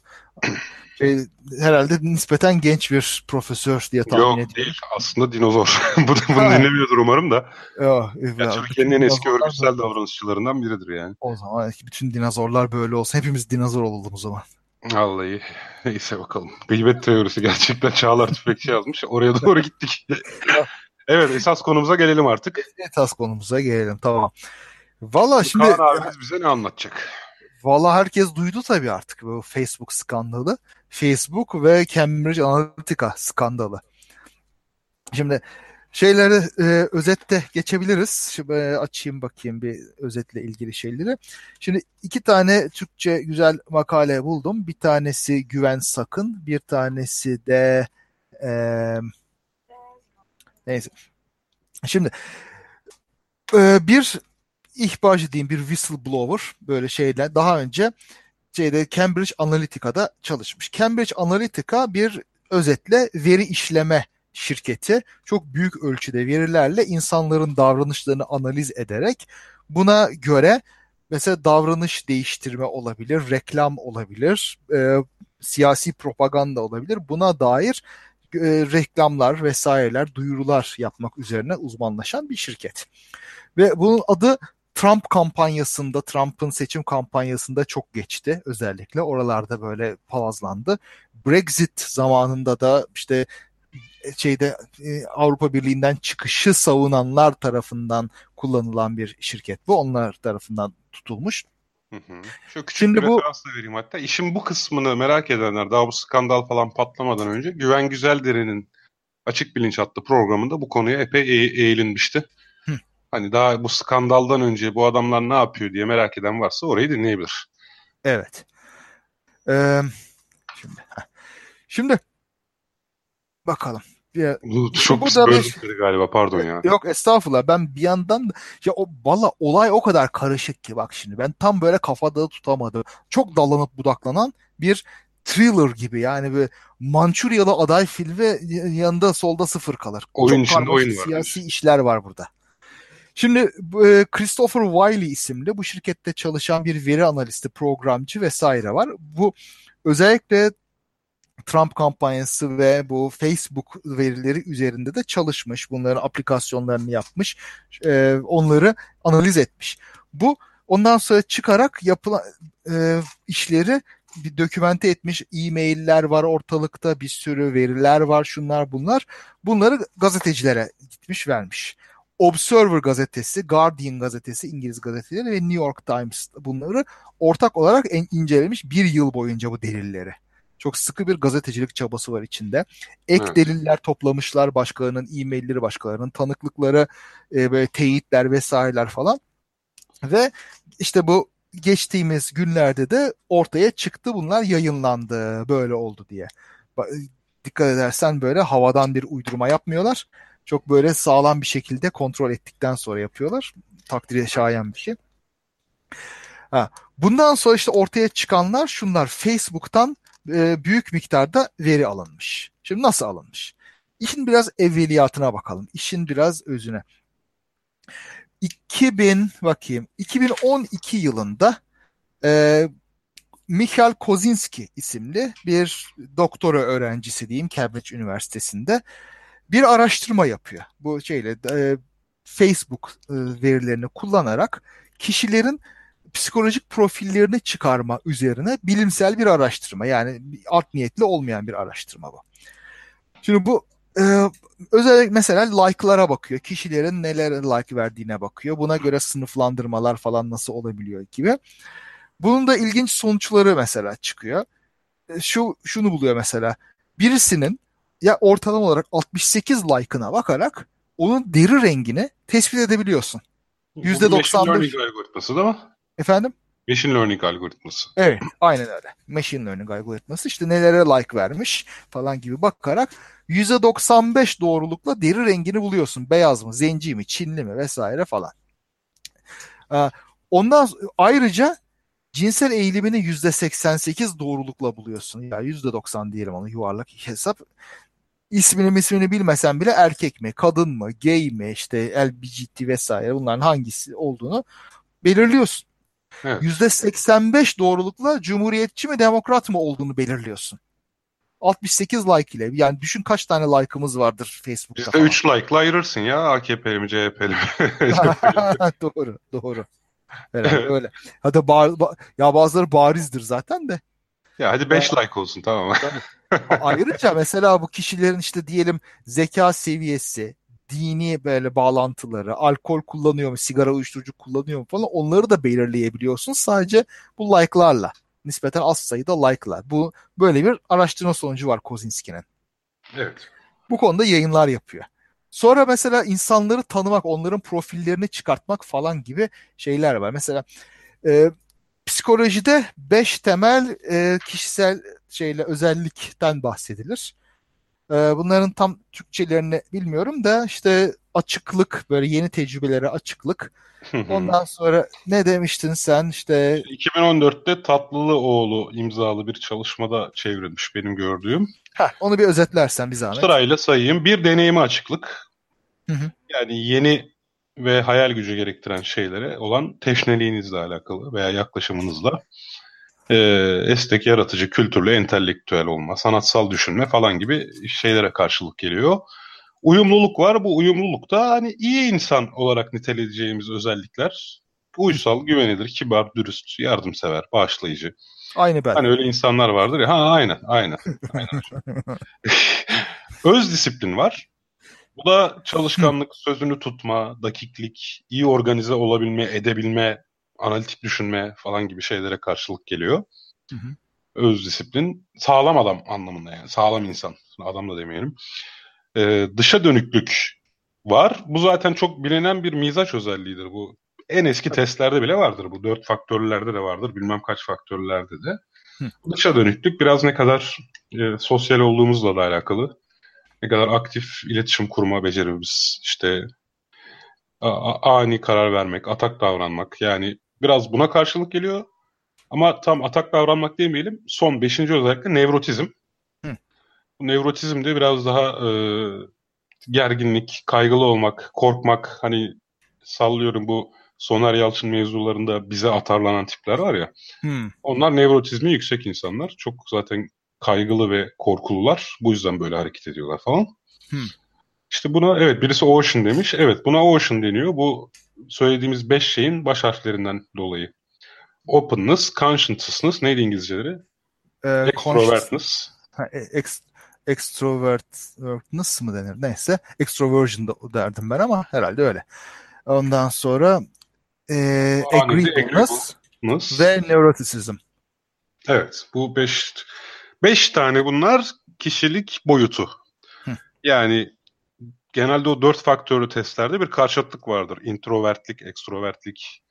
E, herhalde nispeten genç bir profesör diye tahmin ediyorum. Yok değil aslında dinozor. Bu da bunu dinlemiyordur umarım da. Yok, ya, Türkiye'nin en eski örgütsel davranışçılarından biridir yani. O zaman bütün dinozorlar böyle olsa hepimiz dinozor olalım o zaman. Vallahi neyse bakalım. Gıybet teorisi gerçekten Çağlar Tüfekçi yazmış. Oraya doğru gittik. evet esas konumuza gelelim artık. Esas konumuza gelelim tamam. Valla şimdi... Kaan abimiz bize ne anlatacak? Valla herkes duydu tabii artık bu Facebook skandalı. Facebook ve Cambridge Analytica skandalı. Şimdi şeyleri e, özette geçebiliriz. Şimdi e, açayım bakayım bir özetle ilgili şeyleri. Şimdi iki tane Türkçe güzel makale buldum. Bir tanesi Güven Sakın, bir tanesi de e, neyse. Şimdi e, bir ihbarcı diyeyim bir whistleblower böyle şeyler daha önce şeyde Cambridge Analytica'da çalışmış. Cambridge Analytica bir özetle veri işleme şirketi çok büyük ölçüde verilerle insanların davranışlarını analiz ederek buna göre mesela davranış değiştirme olabilir, reklam olabilir, e, siyasi propaganda olabilir. Buna dair e, reklamlar vesaireler, duyurular yapmak üzerine uzmanlaşan bir şirket. Ve bunun adı Trump kampanyasında, Trump'ın seçim kampanyasında çok geçti özellikle. Oralarda böyle palazlandı. Brexit zamanında da işte şeyde e, Avrupa Birliği'nden çıkışı savunanlar tarafından kullanılan bir şirket bu. Onlar tarafından tutulmuş. Hı hı. Şu küçük Şimdi bir bu... referans da vereyim hatta. İşin bu kısmını merak edenler daha bu skandal falan patlamadan önce Güven Güzeldere'nin Açık Bilinç adlı programında bu konuya epey eğ- eğilinmişti. Hani daha bu skandaldan önce bu adamlar ne yapıyor diye merak eden varsa orayı dinleyebilir. Evet. Ee, şimdi, şimdi bakalım. Ya, Bu çok böldükleri galiba pardon ya. Yok estağfurullah ben bir yandan ya o valla olay o kadar karışık ki bak şimdi ben tam böyle kafada tutamadım. Çok dallanıp budaklanan bir thriller gibi yani bir Mançuryalı aday filmi yanında solda sıfır kalır. Oyun Çok içinde oyun var. Siyasi işler var burada. Şimdi e, Christopher Wiley isimli bu şirkette çalışan bir veri analisti, programcı vesaire var. Bu özellikle Trump kampanyası ve bu Facebook verileri üzerinde de çalışmış. Bunların aplikasyonlarını yapmış. E, onları analiz etmiş. Bu ondan sonra çıkarak yapılan e, işleri bir dokümente etmiş e-mailler var ortalıkta bir sürü veriler var şunlar bunlar. Bunları gazetecilere gitmiş vermiş. Observer gazetesi, Guardian gazetesi, İngiliz gazeteleri ve New York Times bunları ortak olarak incelemiş bir yıl boyunca bu delilleri. Çok sıkı bir gazetecilik çabası var içinde. Ek evet. deliller toplamışlar başkalarının e-mailleri, başkalarının tanıklıkları, e, böyle teyitler vesaireler falan. Ve işte bu geçtiğimiz günlerde de ortaya çıktı bunlar yayınlandı böyle oldu diye. Dikkat edersen böyle havadan bir uydurma yapmıyorlar. Çok böyle sağlam bir şekilde kontrol ettikten sonra yapıyorlar. Takdire şayan bir şey. Ha, bundan sonra işte ortaya çıkanlar şunlar. Facebook'tan e, büyük miktarda veri alınmış. Şimdi nasıl alınmış? İşin biraz evveliyatına bakalım. İşin biraz özüne. 2000 bakayım 2012 yılında e, Mikhail Kozinski isimli bir doktora öğrencisi diyeyim Cambridge Üniversitesi'nde bir araştırma yapıyor. Bu şeyle e, Facebook e, verilerini kullanarak kişilerin psikolojik profillerini çıkarma üzerine bilimsel bir araştırma. Yani art niyetli olmayan bir araştırma bu. Şimdi bu e, özellikle mesela like'lara bakıyor. Kişilerin neler like verdiğine bakıyor. Buna göre sınıflandırmalar falan nasıl olabiliyor gibi. Bunun da ilginç sonuçları mesela çıkıyor. E, şu şunu buluyor mesela. Birisinin ya ortalama olarak 68 like'ına bakarak onun deri rengini tespit edebiliyorsun. %95. Machine learning algoritması değil mi? Efendim? Machine learning algoritması. Evet, aynen öyle. Machine learning algoritması işte nelere like vermiş falan gibi bakarak %95 doğrulukla deri rengini buluyorsun. Beyaz mı, zenci mi, Çinli mi vesaire falan. Ee, ondan ayrıca cinsel eğilimini %88 doğrulukla buluyorsun. Ya %90 diyelim onu yuvarlak hesap. İsmini ismini bilmesen bile erkek mi, kadın mı, gay mi, işte LGBT vesaire bunların hangisi olduğunu belirliyorsun. Evet. %85 doğrulukla cumhuriyetçi mi demokrat mı olduğunu belirliyorsun. 68 like ile. Yani düşün kaç tane like'ımız vardır Facebook'ta falan. 3 like'la ayırırsın ya AKP'li mi CHP'li mi? doğru doğru. Herhalde öyle. Hadi bar, ba, ya bazıları barizdir zaten de. Ya hadi 5 like olsun tamam? Ayrıca mesela bu kişilerin işte diyelim zeka seviyesi, dini böyle bağlantıları, alkol kullanıyor mu, sigara uyuşturucu kullanıyor mu falan onları da belirleyebiliyorsun sadece bu like'larla. Nispeten az sayıda like'lar. Bu böyle bir araştırma sonucu var Kozinski'nin. Evet. Bu konuda yayınlar yapıyor. Sonra mesela insanları tanımak, onların profillerini çıkartmak falan gibi şeyler var. Mesela e, psikolojide beş temel e, kişisel şeyle özellikten bahsedilir. E, bunların tam Türkçelerini bilmiyorum da işte açıklık, böyle yeni tecrübelere açıklık. Ondan sonra ne demiştin sen işte 2014'te Tatlılıoğlu imzalı bir çalışmada çevrilmiş benim gördüğüm. Ha, onu bir özetlersen bir zahmet. Sırayla sayayım. Bir deneyime açıklık. Hı hı. Yani yeni ve hayal gücü gerektiren şeylere olan teşneliğinizle alakalı veya yaklaşımınızla e, esnek, yaratıcı, kültürlü, entelektüel olma, sanatsal düşünme falan gibi şeylere karşılık geliyor. uyumluluk var. Bu uyumluluk da hani iyi insan olarak niteleyeceğimiz özellikler. Uysal, güvenilir, kibar, dürüst, yardımsever, bağışlayıcı. Aynı ben. Hani öyle insanlar vardır ya. Ha aynen, aynen. aynen. Öz disiplin var. Bu da çalışkanlık, sözünü tutma, dakiklik, iyi organize olabilme, edebilme, analitik düşünme falan gibi şeylere karşılık geliyor. Hı hı. Öz disiplin, sağlam adam anlamında yani. Sağlam insan. Adam da demeyelim. Ee, dışa dönüklük var. Bu zaten çok bilinen bir mizaç özelliğidir. Bu en eski testlerde bile vardır. Bu dört faktörlerde de vardır. Bilmem kaç faktörlerde de. Hı. Dışa dönüklük biraz ne kadar e, sosyal olduğumuzla da alakalı. Ne kadar aktif iletişim kurma becerimiz. işte ani karar vermek, atak davranmak. Yani biraz buna karşılık geliyor. Ama tam atak davranmak demeyelim. Son beşinci özellikle nevrotizm. Hı. Bu nevrotizm de biraz daha e, gerginlik, kaygılı olmak, korkmak. Hani sallıyorum bu Soner Yalçın mevzularında bize atarlanan tipler var ya. Hmm. Onlar nevrotizmi yüksek insanlar. Çok zaten kaygılı ve korkulular. Bu yüzden böyle hareket ediyorlar falan. Hmm. İşte buna evet birisi Ocean demiş. Evet buna Ocean deniyor. Bu söylediğimiz beş şeyin baş harflerinden dolayı. Openness, conscientiousness neydi İngilizceleri? Ee, Extrovertness. Ha, e, ex, extrovertness mı denir? Neyse. Extroversion da derdim ben ama herhalde öyle. Ondan sonra e, agreeableness ve neuroticism. Evet. Bu beş, beş tane bunlar kişilik boyutu. Hı. Yani genelde o dört faktörlü testlerde bir karşıtlık vardır. Introvertlik, ekstrovertlik,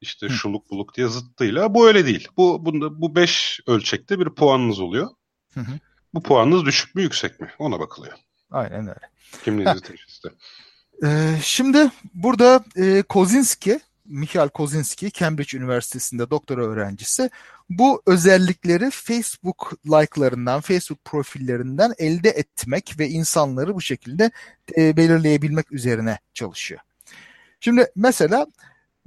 işte Hı. şuluk buluk diye zıttıyla. Bu öyle değil. Bu bunda bu beş ölçekte bir puanınız oluyor. Hı hı. Bu puanınız düşük mü yüksek mi? Ona bakılıyor. Aynen öyle. Kimliğinizi teşhiste. Ee, şimdi burada e, Kozinski, Michael Kozinski, Cambridge Üniversitesi'nde doktora öğrencisi bu özellikleri Facebook like'larından, Facebook profillerinden elde etmek ve insanları bu şekilde e, belirleyebilmek üzerine çalışıyor. Şimdi mesela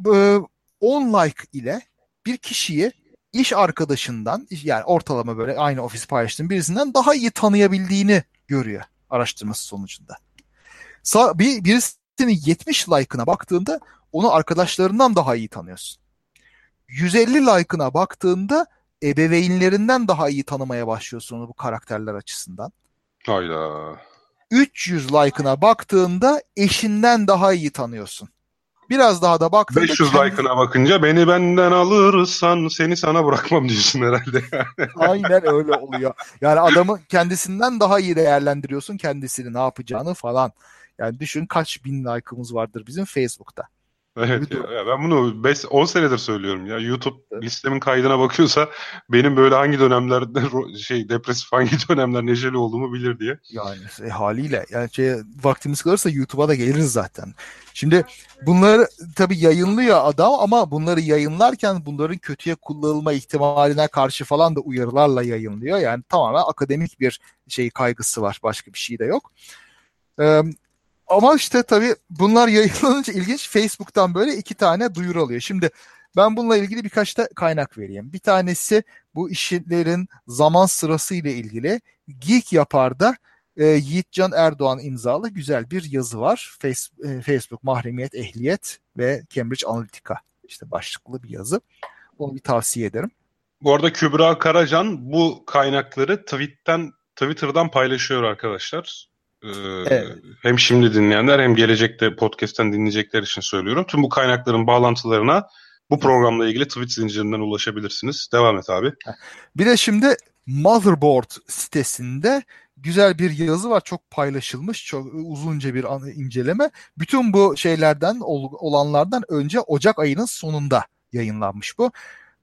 10 like ile bir kişiyi iş arkadaşından yani ortalama böyle aynı ofis paylaştığın birisinden daha iyi tanıyabildiğini görüyor araştırması sonucunda. Bir, birisinin 70 like'ına baktığında onu arkadaşlarından daha iyi tanıyorsun. 150 like'ına baktığında ebeveynlerinden daha iyi tanımaya başlıyorsun onu bu karakterler açısından. Hayda. 300 like'ına baktığında eşinden daha iyi tanıyorsun. Biraz daha da baktığında... 500 kendi... like'ına bakınca beni benden alırsan seni sana bırakmam diyorsun herhalde. Aynen öyle oluyor. Yani adamı kendisinden daha iyi değerlendiriyorsun kendisini ne yapacağını falan. Yani düşün kaç bin like'ımız vardır bizim Facebook'ta. Evet ya, ya ben bunu 5 10 senedir söylüyorum ya. YouTube evet. listemin kaydına bakıyorsa benim böyle hangi dönemlerde şey depresif hangi dönemler neşeli olduğumu bilir diye. Yani e, haliyle yani şey, vaktimiz kalırsa YouTube'a da geliriz zaten. Şimdi bunları tabii yayınlıyor adam ama bunları yayınlarken bunların kötüye kullanılma ihtimaline karşı falan da uyarılarla yayınlıyor. Yani tamamen akademik bir şey kaygısı var. Başka bir şey de yok. Ee, ama işte tabii bunlar yayınlanınca ilginç Facebook'tan böyle iki tane duyuru alıyor. Şimdi ben bununla ilgili birkaç da kaynak vereyim. Bir tanesi bu işlerin zaman sırası ile ilgili Geek Yapar'da e, Yiğitcan Erdoğan imzalı güzel bir yazı var. Face, e, Facebook mahremiyet, ehliyet ve Cambridge Analytica işte başlıklı bir yazı. Onu bir tavsiye ederim. Bu arada Kübra Karacan bu kaynakları tweetten Twitter'dan paylaşıyor arkadaşlar. Ee, evet. Hem şimdi dinleyenler hem gelecekte podcast'ten dinleyecekler için söylüyorum. Tüm bu kaynakların bağlantılarına bu programla ilgili tweet zincirinden ulaşabilirsiniz. Devam et abi. Bir de şimdi Motherboard sitesinde güzel bir yazı var. Çok paylaşılmış. Çok uzunca bir inceleme. Bütün bu şeylerden olanlardan önce Ocak ayının sonunda yayınlanmış bu.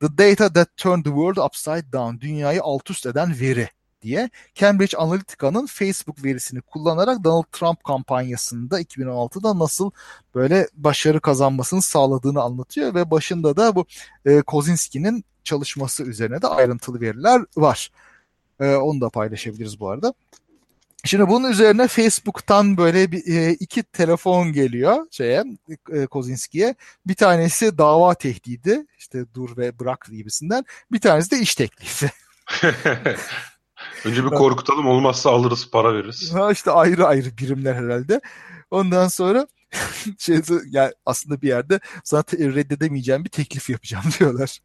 The Data That Turned the World Upside Down. Dünyayı alt üst eden veri diye Cambridge Analytica'nın Facebook verisini kullanarak Donald Trump kampanyasında 2016'da nasıl böyle başarı kazanmasını sağladığını anlatıyor ve başında da bu e, Kozinski'nin çalışması üzerine de ayrıntılı veriler var. E, onu da paylaşabiliriz bu arada. Şimdi bunun üzerine Facebook'tan böyle bir, e, iki telefon geliyor şeye e, Kozinski'ye. Bir tanesi dava tehdidi işte dur ve bırak gibisinden. Bir tanesi de iş teklifi. Önce bir korkutalım olmazsa alırız para veririz. Ha işte ayrı ayrı birimler herhalde. Ondan sonra şey, yani aslında bir yerde zaten reddedemeyeceğim bir teklif yapacağım diyorlar.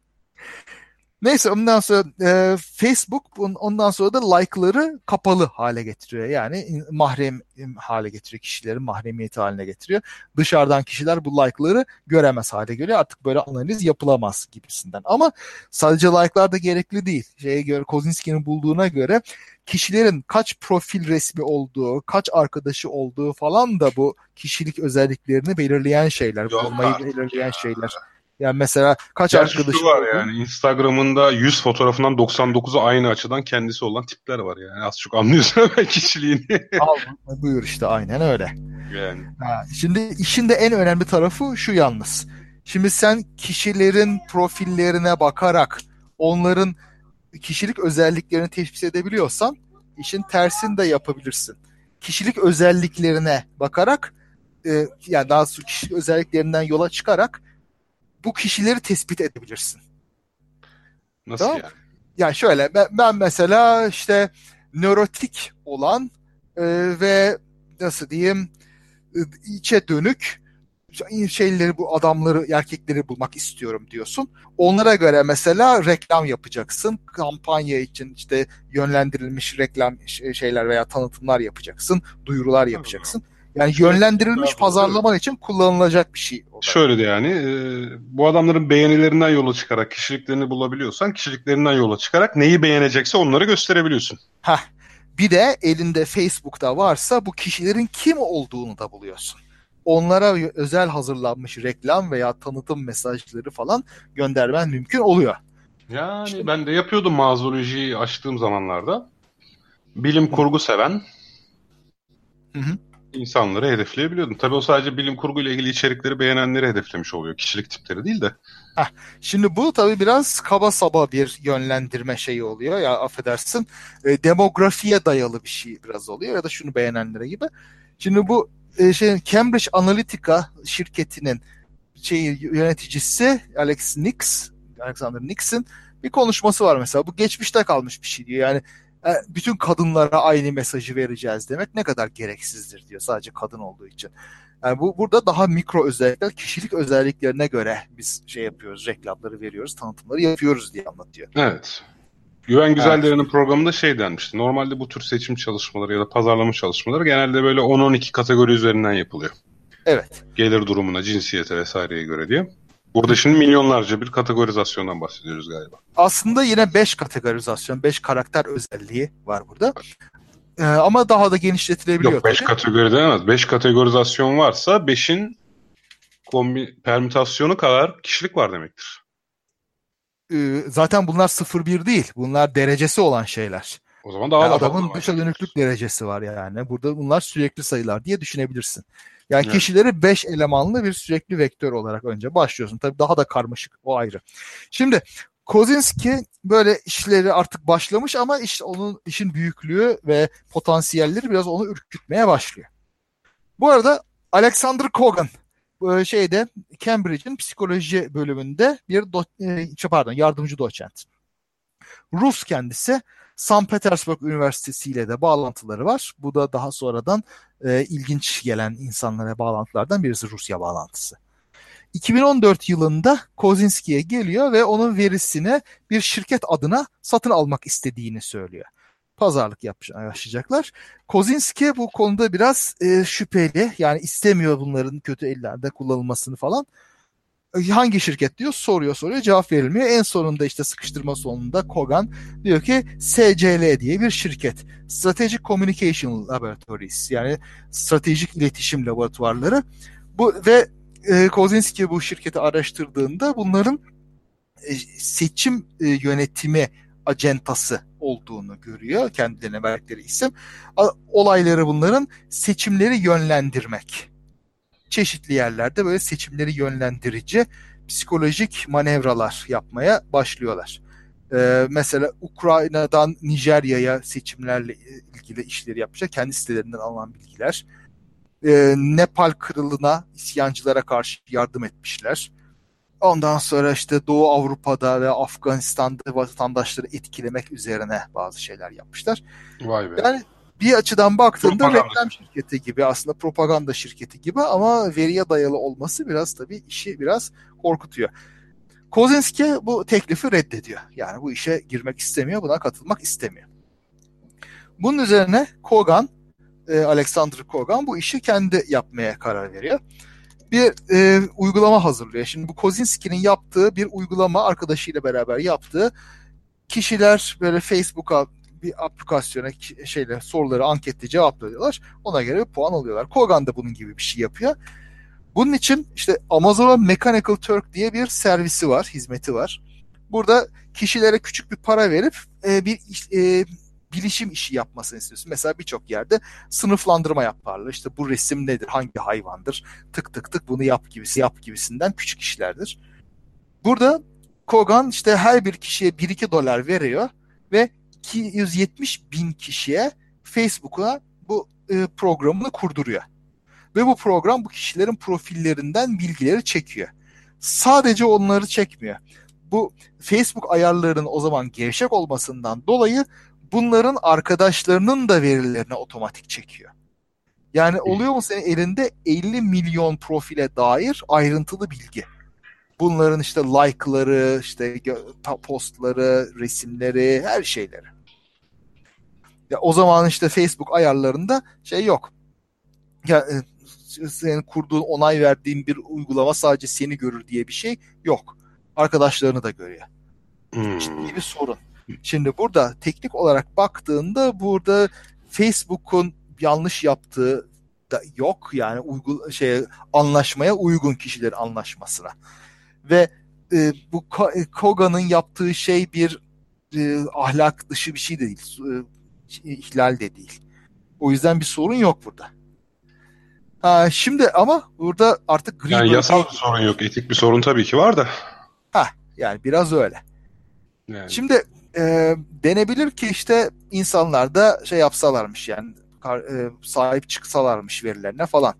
Neyse ondan sonra e, Facebook ondan sonra da like'ları kapalı hale getiriyor. Yani mahrem hale getiriyor. Kişilerin mahremiyeti haline getiriyor. Dışarıdan kişiler bu like'ları göremez hale geliyor. Artık böyle analiz yapılamaz gibisinden. Ama sadece like'lar da gerekli değil. Şeye göre Kozinski'nin bulduğuna göre kişilerin kaç profil resmi olduğu, kaç arkadaşı olduğu falan da bu kişilik özelliklerini belirleyen şeyler, olmayı belirleyen şeyler. Yani mesela kaç Gerçi arkadaşı var yani Instagram'ında 100 fotoğrafından 99'u aynı açıdan kendisi olan tipler var yani. Az çok anlıyorsun hemen kişiliğini. Al buyur işte aynen öyle. Yani. Ha, şimdi işin de en önemli tarafı şu yalnız. Şimdi sen kişilerin profillerine bakarak onların kişilik özelliklerini teşhis edebiliyorsan işin tersini de yapabilirsin. Kişilik özelliklerine bakarak e, yani daha sonra kişilik özelliklerinden yola çıkarak bu kişileri tespit edebilirsin. Nasıl tamam? yani? Yani şöyle ben, ben mesela işte nörotik olan e, ve nasıl diyeyim e, içe dönük şeyleri bu adamları erkekleri bulmak istiyorum diyorsun. Onlara göre mesela reklam yapacaksın. Kampanya için işte yönlendirilmiş reklam şeyler veya tanıtımlar yapacaksın. Duyurular yapacaksın. Yani yönlendirilmiş pazarlama için kullanılacak bir şey. Şöyle de yani e, bu adamların beğenilerinden yola çıkarak kişiliklerini bulabiliyorsan kişiliklerinden yola çıkarak neyi beğenecekse onları gösterebiliyorsun. Heh. Bir de elinde Facebook'ta varsa bu kişilerin kim olduğunu da buluyorsun. Onlara özel hazırlanmış reklam veya tanıtım mesajları falan göndermen mümkün oluyor. Yani işte, ben de yapıyordum mağazolojiyi açtığım zamanlarda. Bilim kurgu seven. Hı hı insanları hedefleyebiliyordun. Tabii o sadece bilim kurguyla ilgili içerikleri beğenenleri hedeflemiş oluyor. Kişilik tipleri değil de. Heh, şimdi bu tabii biraz kaba saba bir yönlendirme şeyi oluyor ya affedersin. E, demografiye dayalı bir şey biraz oluyor ya da şunu beğenenlere gibi. Şimdi bu e, şey Cambridge Analytica şirketinin şey yöneticisi Alex Nix, Alexander Nix'in bir konuşması var mesela. Bu geçmişte kalmış bir şey diyor. Yani bütün kadınlara aynı mesajı vereceğiz demek ne kadar gereksizdir diyor sadece kadın olduğu için. Yani bu burada daha mikro özellikler, kişilik özelliklerine göre biz şey yapıyoruz, reklamları veriyoruz, tanıtımları yapıyoruz diye anlatıyor. Evet. Güven Güzeldere'nin evet. programında şey denmişti. Normalde bu tür seçim çalışmaları ya da pazarlama çalışmaları genelde böyle 10-12 kategori üzerinden yapılıyor. Evet. Gelir durumuna, cinsiyete vesaireye göre diye. Burada şimdi milyonlarca bir kategorizasyondan bahsediyoruz galiba. Aslında yine 5 kategorizasyon, 5 karakter özelliği var burada. Ee, ama daha da genişletilebiliyor. Yok 5 kategori denemez. 5 kategorizasyon varsa 5'in kombi permütasyonu kadar kişilik var demektir. Ee, zaten bunlar 0-1 değil. Bunlar derecesi olan şeyler. O zaman daha yani da adamın dışa dönüklük derecesi var yani. Burada bunlar sürekli sayılar diye düşünebilirsin. Yani evet. kişileri 5 elemanlı bir sürekli vektör olarak önce başlıyorsun. Tabii daha da karmaşık o ayrı. Şimdi Kozinski böyle işleri artık başlamış ama işte onun işin büyüklüğü ve potansiyelleri biraz onu ürkütmeye başlıyor. Bu arada Alexander Kogan şeyde Cambridge'in psikoloji bölümünde bir do- e, pardon yardımcı doçent. Rus kendisi St. Petersburg Üniversitesi ile de bağlantıları var. Bu da daha sonradan e, ilginç gelen insanlara bağlantılardan birisi Rusya bağlantısı. 2014 yılında Kozinski'ye geliyor ve onun verisini bir şirket adına satın almak istediğini söylüyor. Pazarlık yapacaklar. Kozinski bu konuda biraz e, şüpheli yani istemiyor bunların kötü ellerde kullanılmasını falan hangi şirket diyor soruyor soruyor cevap verilmiyor. En sonunda işte sıkıştırma sonunda Kogan diyor ki SCL diye bir şirket. Strategic Communication Laboratories yani stratejik iletişim laboratuvarları. Bu ve e, Kozinski bu şirketi araştırdığında bunların e, seçim e, yönetimi acentası olduğunu görüyor. Kendilerine verdikleri isim. Olayları bunların seçimleri yönlendirmek çeşitli yerlerde böyle seçimleri yönlendirici psikolojik manevralar yapmaya başlıyorlar. Ee, mesela Ukrayna'dan Nijerya'ya seçimlerle ilgili işleri yapmışlar. Kendi sitelerinden alınan bilgiler. Ee, Nepal kralına isyancılara karşı yardım etmişler. Ondan sonra işte Doğu Avrupa'da ve Afganistan'da vatandaşları etkilemek üzerine bazı şeyler yapmışlar. Vay be. Yani bir açıdan baktığında Propaganda. reklam şirketi gibi aslında propaganda şirketi gibi ama veriye dayalı olması biraz tabii işi biraz korkutuyor. Kozinski bu teklifi reddediyor. Yani bu işe girmek istemiyor, buna katılmak istemiyor. Bunun üzerine Kogan, e, Alexander Kogan bu işi kendi yapmaya karar veriyor. Bir e, uygulama hazırlıyor. Şimdi bu Kozinski'nin yaptığı bir uygulama arkadaşıyla beraber yaptığı kişiler böyle Facebook'a bir aplikasyona şeyle soruları anketle cevaplıyorlar. Ona göre bir puan alıyorlar. Kogan da bunun gibi bir şey yapıyor. Bunun için işte Amazon'un Mechanical Turk diye bir servisi var, hizmeti var. Burada kişilere küçük bir para verip e, bir e, bilişim işi yapmasını istiyorsun. Mesela birçok yerde sınıflandırma yaparlar. İşte bu resim nedir, hangi hayvandır, tık tık tık bunu yap gibisi, yap gibisinden küçük işlerdir. Burada Kogan işte her bir kişiye 1-2 dolar veriyor ve 270 bin kişiye Facebook'a bu e, programını kurduruyor. Ve bu program bu kişilerin profillerinden bilgileri çekiyor. Sadece onları çekmiyor. Bu Facebook ayarlarının o zaman gevşek olmasından dolayı bunların arkadaşlarının da verilerini otomatik çekiyor. Yani oluyor mu senin elinde 50 milyon profile dair ayrıntılı bilgi. Bunların işte like'ları, işte postları, resimleri, her şeyleri. Ya o zaman işte Facebook ayarlarında şey yok. Ya e, senin kurduğun, onay verdiğin bir uygulama sadece seni görür diye bir şey yok. Arkadaşlarını da görüyor. Hmm. Ciddi bir sorun. Şimdi burada teknik olarak baktığında burada Facebook'un yanlış yaptığı da yok yani uygul şey anlaşmaya uygun kişilerin anlaşmasına. Ve e, bu e, Kogan'ın yaptığı şey bir e, ahlak dışı bir şey de değil. E, ihlal de değil. O yüzden bir sorun yok burada. Ha, şimdi ama burada artık gri Yani yasal bir sorun yok. Etik bir sorun tabii ki var da. yani biraz öyle. Yani. Şimdi e, denebilir ki işte insanlar da şey yapsalarmış yani kar- e, sahip çıksalarmış verilerine falan.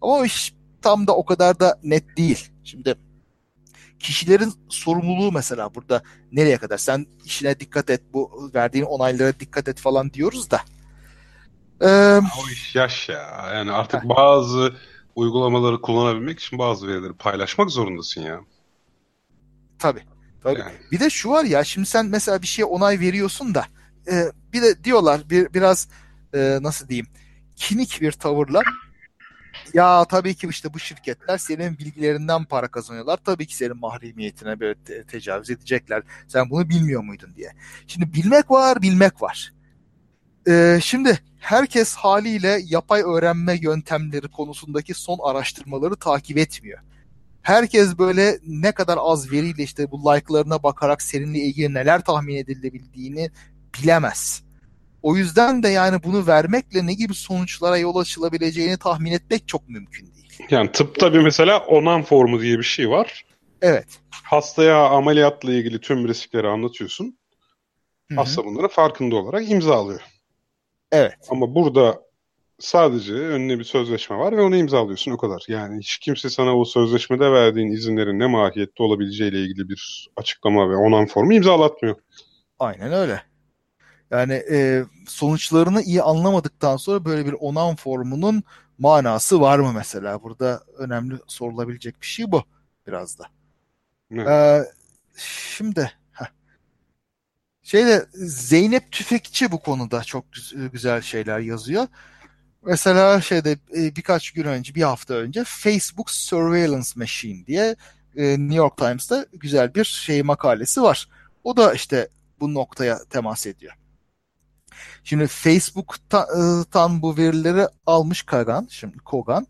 Ama iş tam da o kadar da net değil. Şimdi kişilerin sorumluluğu mesela burada nereye kadar? Sen işine dikkat et, bu verdiğin onaylara dikkat et falan diyoruz da. E, O iş yaş ya. Yani artık bazı uygulamaları kullanabilmek için bazı verileri paylaşmak zorundasın ya. tabii. Tabii. Yani. Bir de şu var ya şimdi sen mesela bir şeye onay veriyorsun da e, bir de diyorlar bir biraz e, nasıl diyeyim kinik bir tavırla ya tabii ki işte bu şirketler senin bilgilerinden para kazanıyorlar. Tabii ki senin mahremiyetine böyle te- tecavüz edecekler. Sen bunu bilmiyor muydun diye. Şimdi bilmek var, bilmek var. E, şimdi herkes haliyle yapay öğrenme yöntemleri konusundaki son araştırmaları takip etmiyor herkes böyle ne kadar az veriyle işte bu like'larına bakarak seninle ilgili neler tahmin edilebildiğini bilemez. O yüzden de yani bunu vermekle ne gibi sonuçlara yol açılabileceğini tahmin etmek çok mümkün değil. Yani tıpta bir mesela onan formu diye bir şey var. Evet. Hastaya ameliyatla ilgili tüm riskleri anlatıyorsun. Hı hı. Hasta bunların farkında olarak imzalıyor. Evet. Ama burada sadece önüne bir sözleşme var ve onu imzalıyorsun o kadar. Yani hiç kimse sana o sözleşmede verdiğin izinlerin ne mahiyette olabileceğiyle ilgili bir açıklama ve onan formu imzalatmıyor. Aynen öyle. Yani e, sonuçlarını iyi anlamadıktan sonra böyle bir onan formunun manası var mı mesela? Burada önemli sorulabilecek bir şey bu biraz da. Evet. Ee, şimdi heh. şeyde Zeynep Tüfekçi bu konuda çok güz- güzel şeyler yazıyor. Mesela şeyde e, birkaç gün önce, bir hafta önce Facebook Surveillance Machine diye e, New York Times'ta güzel bir şey makalesi var. O da işte bu noktaya temas ediyor. Şimdi Facebook'tan bu verileri almış Kagan, şimdi Kogan.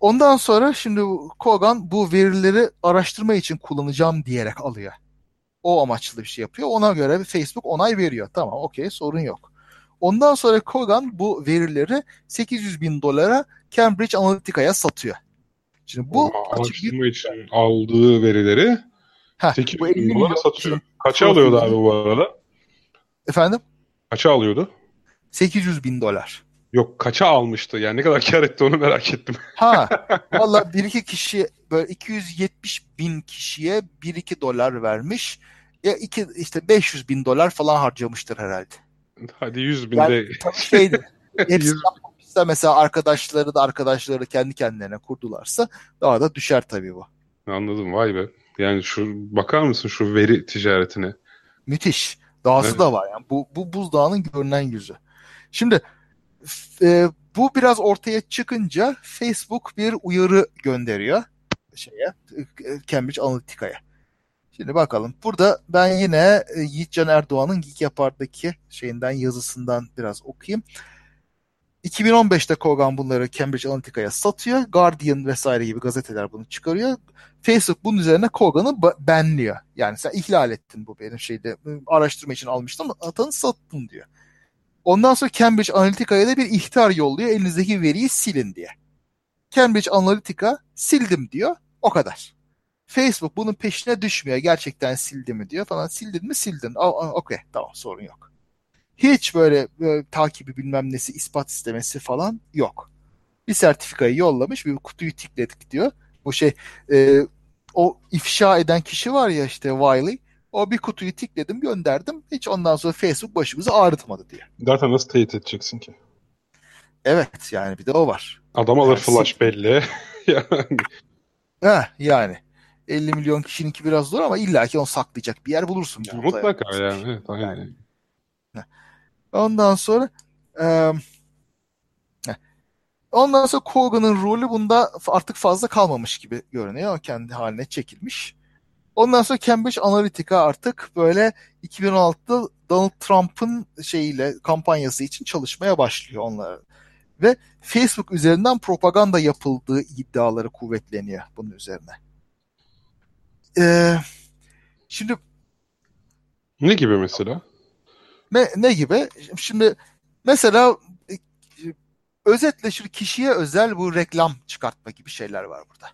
Ondan sonra şimdi Kogan bu verileri araştırma için kullanacağım diyerek alıyor. O amaçlı bir şey yapıyor. Ona göre Facebook onay veriyor. Tamam okey sorun yok. Ondan sonra Kogan bu verileri 800 bin dolara Cambridge Analytica'ya satıyor. Şimdi bu O açık bir araştırma için aldığı verileri Heh, 800 bu 50 bin dolara satıyor. Kaça alıyordu abi bu arada? efendim Kaça alıyordu? 800 bin dolar. Yok kaça almıştı? Yani ne kadar kar etti onu merak ettim. Ha valla bir iki kişi böyle 270 bin kişiye 1-2 dolar vermiş. Ya iki işte 500 bin dolar falan harcamıştır herhalde. Hadi 100 bin yani, de. Tabii şeydi. Hepsi yapmamışsa mesela arkadaşları da arkadaşları kendi kendilerine kurdularsa daha da düşer tabii bu. Anladım vay be. Yani şu bakar mısın şu veri ticaretine? Müthiş. Dahası evet. da var yani. Bu, bu buzdağının görünen yüzü. Şimdi e, bu biraz ortaya çıkınca Facebook bir uyarı gönderiyor şeye Cambridge Analytica'ya. Şimdi bakalım. Burada ben yine e, Yiğitcan Erdoğan'ın Geek Yapar'daki şeyinden yazısından biraz okuyayım. 2015'te Kogan bunları Cambridge Analytica'ya satıyor. Guardian vesaire gibi gazeteler bunu çıkarıyor. Facebook bunun üzerine Kogan'ı benliyor. Yani sen ihlal ettin bu benim şeyde araştırma için almıştım atanı sattın diyor. Ondan sonra Cambridge Analytica'ya da bir ihtar yolluyor. Elinizdeki veriyi silin diye. Cambridge Analytica sildim diyor. O kadar. Facebook bunun peşine düşmüyor. Gerçekten sildi mi diyor falan. Sildin mi sildin. Okey tamam sorun yok. Hiç böyle, böyle takibi bilmem nesi ispat istemesi falan yok. Bir sertifikayı yollamış bir kutuyu tikledik diyor. Bu şey e, o ifşa eden kişi var ya işte Wiley. O bir kutuyu tikledim gönderdim. Hiç ondan sonra Facebook başımızı ağrıtmadı diye. Zaten nasıl teyit edeceksin ki? Evet yani bir de o var. Adam alır yani flash belli. yani. Heh, yani. 50 milyon kişininki biraz zor ama illaki onu saklayacak bir yer bulursun. Ya, mutlaka yani. Evet, aynen. yani. Ondan sonra e, ondan sonra Kogan'ın rolü bunda artık fazla kalmamış gibi görünüyor. Kendi haline çekilmiş. Ondan sonra Cambridge Analytica artık böyle 2016'da Donald Trump'ın şeyiyle kampanyası için çalışmaya başlıyor onlar. Ve Facebook üzerinden propaganda yapıldığı iddiaları kuvvetleniyor bunun üzerine. Ee, şimdi ne gibi mesela? Ne, ne gibi? Şimdi mesela özetle şu kişiye özel bu reklam çıkartma gibi şeyler var burada.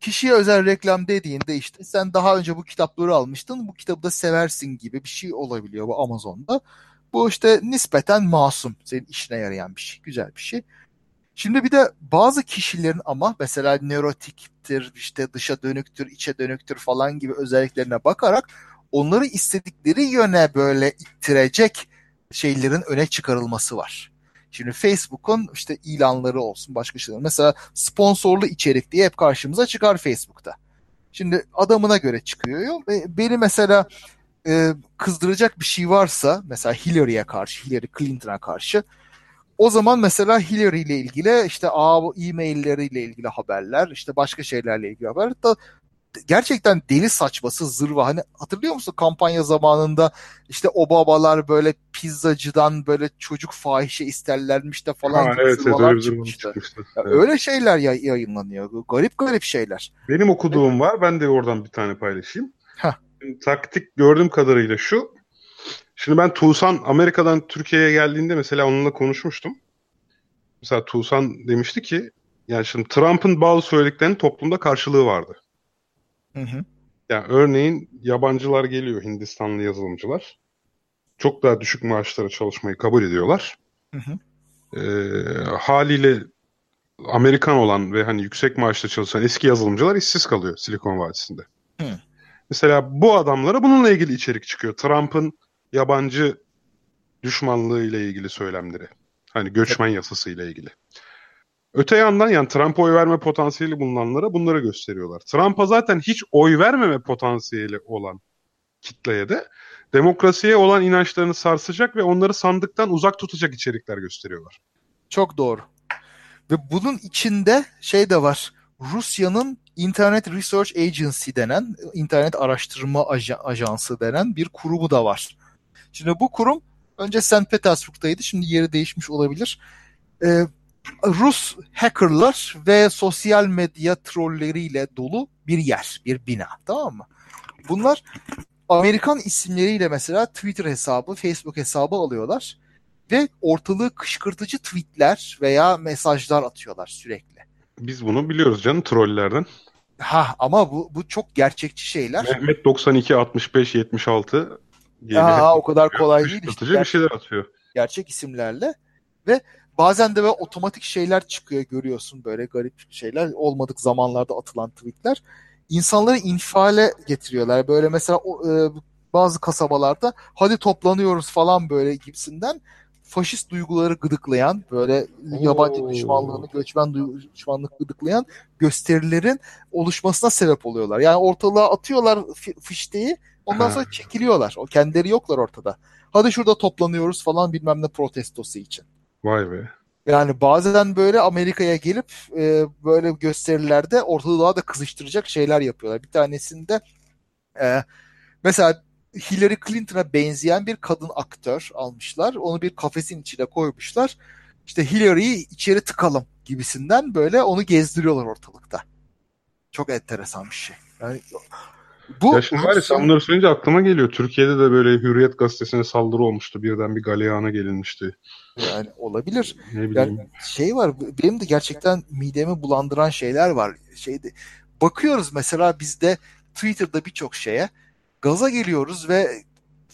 Kişiye özel reklam dediğinde işte sen daha önce bu kitapları almıştın, bu kitabı da seversin gibi bir şey olabiliyor bu Amazon'da. Bu işte nispeten masum, senin işine yarayan bir şey, güzel bir şey. Şimdi bir de bazı kişilerin ama mesela nörotiktir, işte dışa dönüktür, içe dönüktür falan gibi özelliklerine bakarak onları istedikleri yöne böyle ittirecek şeylerin öne çıkarılması var. Şimdi Facebook'un işte ilanları olsun başka şeyler. Mesela sponsorlu içerik diye hep karşımıza çıkar Facebook'ta. Şimdi adamına göre çıkıyor. Ve beni mesela e, kızdıracak bir şey varsa mesela Hillary'e karşı, Hillary Clinton'a karşı o zaman mesela Hillary ile ilgili işte e-mailleriyle ilgili haberler, işte başka şeylerle ilgili haberler gerçekten deli saçması zırva. Hani hatırlıyor musun kampanya zamanında işte o babalar böyle pizzacıdan böyle çocuk fahişe isterlermiş de falan ha, evet, evet, çıkmıştı. çıkmıştı. evet. Öyle şeyler yayınlanıyor. Garip garip şeyler. Benim okuduğum evet. var. Ben de oradan bir tane paylaşayım. Heh. Taktik gördüğüm kadarıyla şu. Şimdi ben Tuğsan Amerika'dan Türkiye'ye geldiğinde mesela onunla konuşmuştum. Mesela Tuğsan demişti ki yani şimdi Trump'ın bazı söylediklerinin toplumda karşılığı vardı. Hı hı. Yani örneğin yabancılar geliyor Hindistanlı yazılımcılar. Çok daha düşük maaşlara çalışmayı kabul ediyorlar. Hı hı. Ee, haliyle Amerikan olan ve hani yüksek maaşla çalışan eski yazılımcılar işsiz kalıyor Silikon Vadisi'nde. Hı. Mesela bu adamlara bununla ilgili içerik çıkıyor. Trump'ın yabancı düşmanlığı ile ilgili söylemleri. Hani göçmen yasası ile ilgili. Öte yandan yani Trump'a oy verme potansiyeli bulunanlara bunları gösteriyorlar. Trump'a zaten hiç oy vermeme potansiyeli olan kitleye de demokrasiye olan inançlarını sarsacak ve onları sandıktan uzak tutacak içerikler gösteriyorlar. Çok doğru. Ve bunun içinde şey de var. Rusya'nın Internet Research Agency denen, internet araştırma ajansı denen bir kurumu da var. Şimdi bu kurum önce St. Petersburg'daydı, şimdi yeri değişmiş olabilir. Ee, Rus hackerlar ve sosyal medya trolleriyle dolu bir yer, bir bina. Tamam mı? Bunlar Amerikan isimleriyle mesela Twitter hesabı, Facebook hesabı alıyorlar ve ortalığı kışkırtıcı tweetler veya mesajlar atıyorlar sürekli. Biz bunu biliyoruz canım trollerden. Ha ama bu bu çok gerçekçi şeyler. Mehmet 92 65 76 Aa, o kadar kolay değil. Işte. bir şeyler atıyor. Gerçek isimlerle ve bazen de böyle otomatik şeyler çıkıyor görüyorsun böyle garip şeyler olmadık zamanlarda atılan tweetler. İnsanları infiale getiriyorlar. Böyle mesela o, e, bazı kasabalarda hadi toplanıyoruz falan böyle gibisinden faşist duyguları gıdıklayan, böyle Oo. yabancı düşmanlığını, göçmen düşmanlık gıdıklayan gösterilerin oluşmasına sebep oluyorlar. Yani ortalığa atıyorlar fişteyi, ondan sonra çekiliyorlar. O kendileri yoklar ortada. Hadi şurada toplanıyoruz falan bilmem ne protestosu için. Vay be. Yani bazen böyle Amerika'ya gelip e, böyle gösterilerde ortalığı daha da kızıştıracak şeyler yapıyorlar. Bir tanesinde e, mesela Hillary Clinton'a benzeyen bir kadın aktör almışlar. Onu bir kafesin içine koymuşlar. İşte Hillary'yi içeri tıkalım gibisinden böyle onu gezdiriyorlar ortalıkta. Çok enteresan bir şey. Yani bu ya şimdi var ya sen bunları söyleyince aklıma geliyor. Türkiye'de de böyle Hürriyet gazetesine saldırı olmuştu. Birden bir galeyana gelinmişti. Yani olabilir. Yani şey var benim de gerçekten midemi bulandıran şeyler var. Şeyde bakıyoruz mesela bizde Twitter'da birçok şeye gaza geliyoruz ve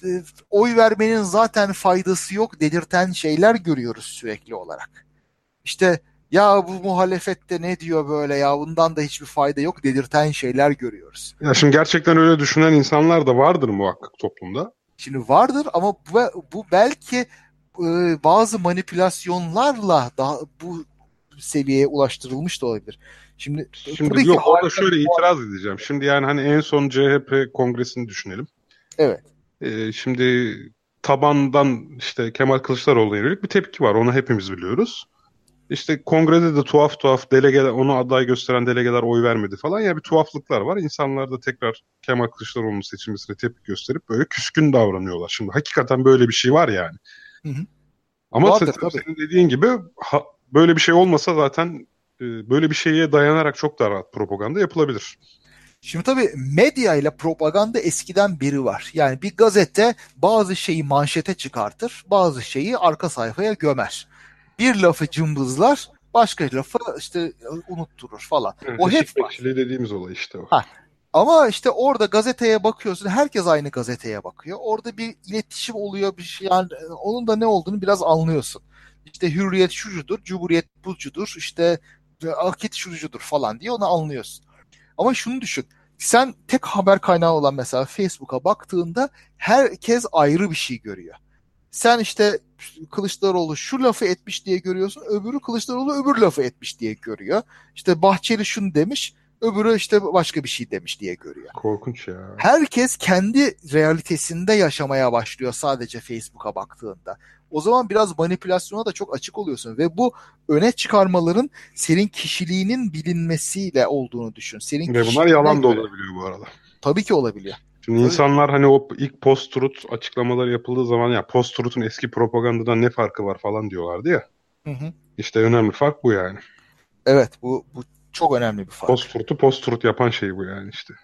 e, oy vermenin zaten faydası yok dedirten şeyler görüyoruz sürekli olarak. İşte ya bu muhalefette ne diyor böyle ya bundan da hiçbir fayda yok dedirten şeyler görüyoruz. Ya şimdi gerçekten öyle düşünen insanlar da vardır muhakkak toplumda. Şimdi vardır ama bu, bu belki e, bazı manipülasyonlarla daha bu seviyeye ulaştırılmış da olabilir. Şimdi, Şimdi yok orada şöyle itiraz edeceğim. Şimdi yani hani en son CHP kongresini düşünelim. Evet. Ee, şimdi tabandan işte Kemal Kılıçdaroğlu'na yönelik bir tepki var. Onu hepimiz biliyoruz. İşte kongrede de tuhaf tuhaf delegeler, onu aday gösteren delegeler oy vermedi falan. Ya bir tuhaflıklar var. İnsanlar da tekrar Kemal Kılıçdaroğlu'nun seçilmesine tepki gösterip böyle küskün davranıyorlar. Şimdi hakikaten böyle bir şey var yani. Hı hı. Ama Vardır, tabii. senin dediğin gibi ha, böyle bir şey olmasa zaten e, böyle bir şeye dayanarak çok daha rahat propaganda yapılabilir. Şimdi tabii medya ile propaganda eskiden biri var. Yani bir gazete bazı şeyi manşete çıkartır, bazı şeyi arka sayfaya gömer. Bir lafı cımbızlar, başka lafı işte unutturur falan. Evet, o hep var. dediğimiz olay işte o. Ha. Ama işte orada gazeteye bakıyorsun, herkes aynı gazeteye bakıyor. Orada bir iletişim oluyor, bir şey yani onun da ne olduğunu biraz anlıyorsun. İşte hürriyet şucudur, cumhuriyet bucudur, işte akit şucudur falan diye onu anlıyorsun. Ama şunu düşün. Sen tek haber kaynağı olan mesela Facebook'a baktığında herkes ayrı bir şey görüyor. Sen işte Kılıçdaroğlu şu lafı etmiş diye görüyorsun. Öbürü Kılıçdaroğlu öbür lafı etmiş diye görüyor. İşte Bahçeli şunu demiş. Öbürü işte başka bir şey demiş diye görüyor. Korkunç ya. Herkes kendi realitesinde yaşamaya başlıyor sadece Facebook'a baktığında. O zaman biraz manipülasyona da çok açık oluyorsun ve bu öne çıkarmaların senin kişiliğinin bilinmesiyle olduğunu düşün. Senin ve bunlar yalan da olabiliyor bu arada. Tabii ki olabiliyor. Şimdi Tabii. insanlar hani o ilk post-truth açıklamaları yapıldığı zaman ya post-truth'un eski propagandadan ne farkı var falan diyorlardı ya. Hı hı. İşte önemli fark bu yani. Evet bu, bu çok önemli bir fark. Post-truth'u post-truth yapan şey bu yani işte.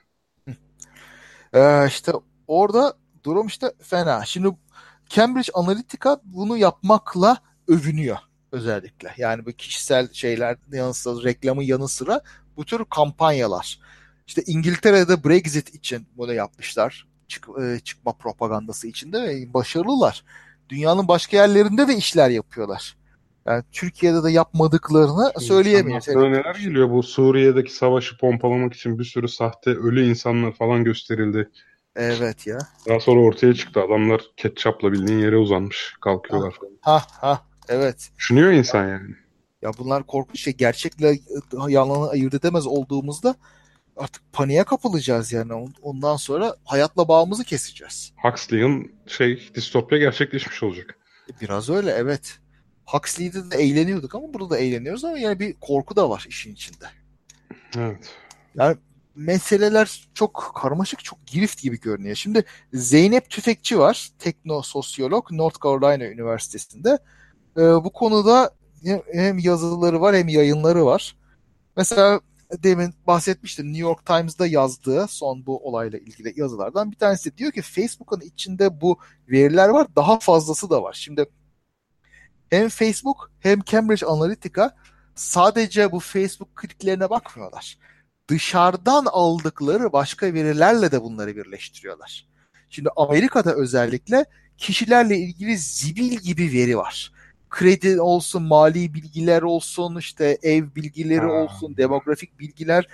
Ee, işte orada durum işte fena. Şimdi Cambridge Analytica bunu yapmakla övünüyor özellikle. Yani bu kişisel şeyler yanı sıra reklamın yanı sıra bu tür kampanyalar. İşte İngiltere'de Brexit için bunu yapmışlar. Çık, e, çıkma propagandası içinde ve başarılılar. Dünyanın başka yerlerinde de işler yapıyorlar. Yani Türkiye'de de yapmadıklarını söyleyemeyiz. Neler geliyor bu Suriye'deki savaşı pompalamak için bir sürü sahte ölü insanlar falan gösterildi. Evet ya. Daha sonra ortaya çıktı. Adamlar ketçapla bildiğin yere uzanmış. Kalkıyorlar falan. Ha ha evet. Düşünüyor insan yani. Ya bunlar korkunç şey. Gerçekle yalanı ayırt edemez olduğumuzda artık paniğe kapılacağız yani. Ondan sonra hayatla bağımızı keseceğiz. Huxley'in şey distopya gerçekleşmiş olacak. Biraz öyle evet. Huxley'de de eğleniyorduk ama burada da eğleniyoruz ama yani bir korku da var işin içinde. Evet. Yani meseleler çok karmaşık, çok girift gibi görünüyor. Şimdi Zeynep Tüfekçi var, teknososyolog North Carolina Üniversitesi'nde. Ee, bu konuda hem yazıları var hem yayınları var. Mesela demin bahsetmiştim New York Times'da yazdığı son bu olayla ilgili yazılardan bir tanesi diyor ki Facebook'un içinde bu veriler var daha fazlası da var. Şimdi hem Facebook hem Cambridge Analytica sadece bu Facebook kliklerine bakmıyorlar dışarıdan aldıkları başka verilerle de bunları birleştiriyorlar. Şimdi Amerika'da özellikle kişilerle ilgili zibil gibi veri var. kredi olsun, mali bilgiler olsun, işte ev bilgileri olsun, demografik bilgiler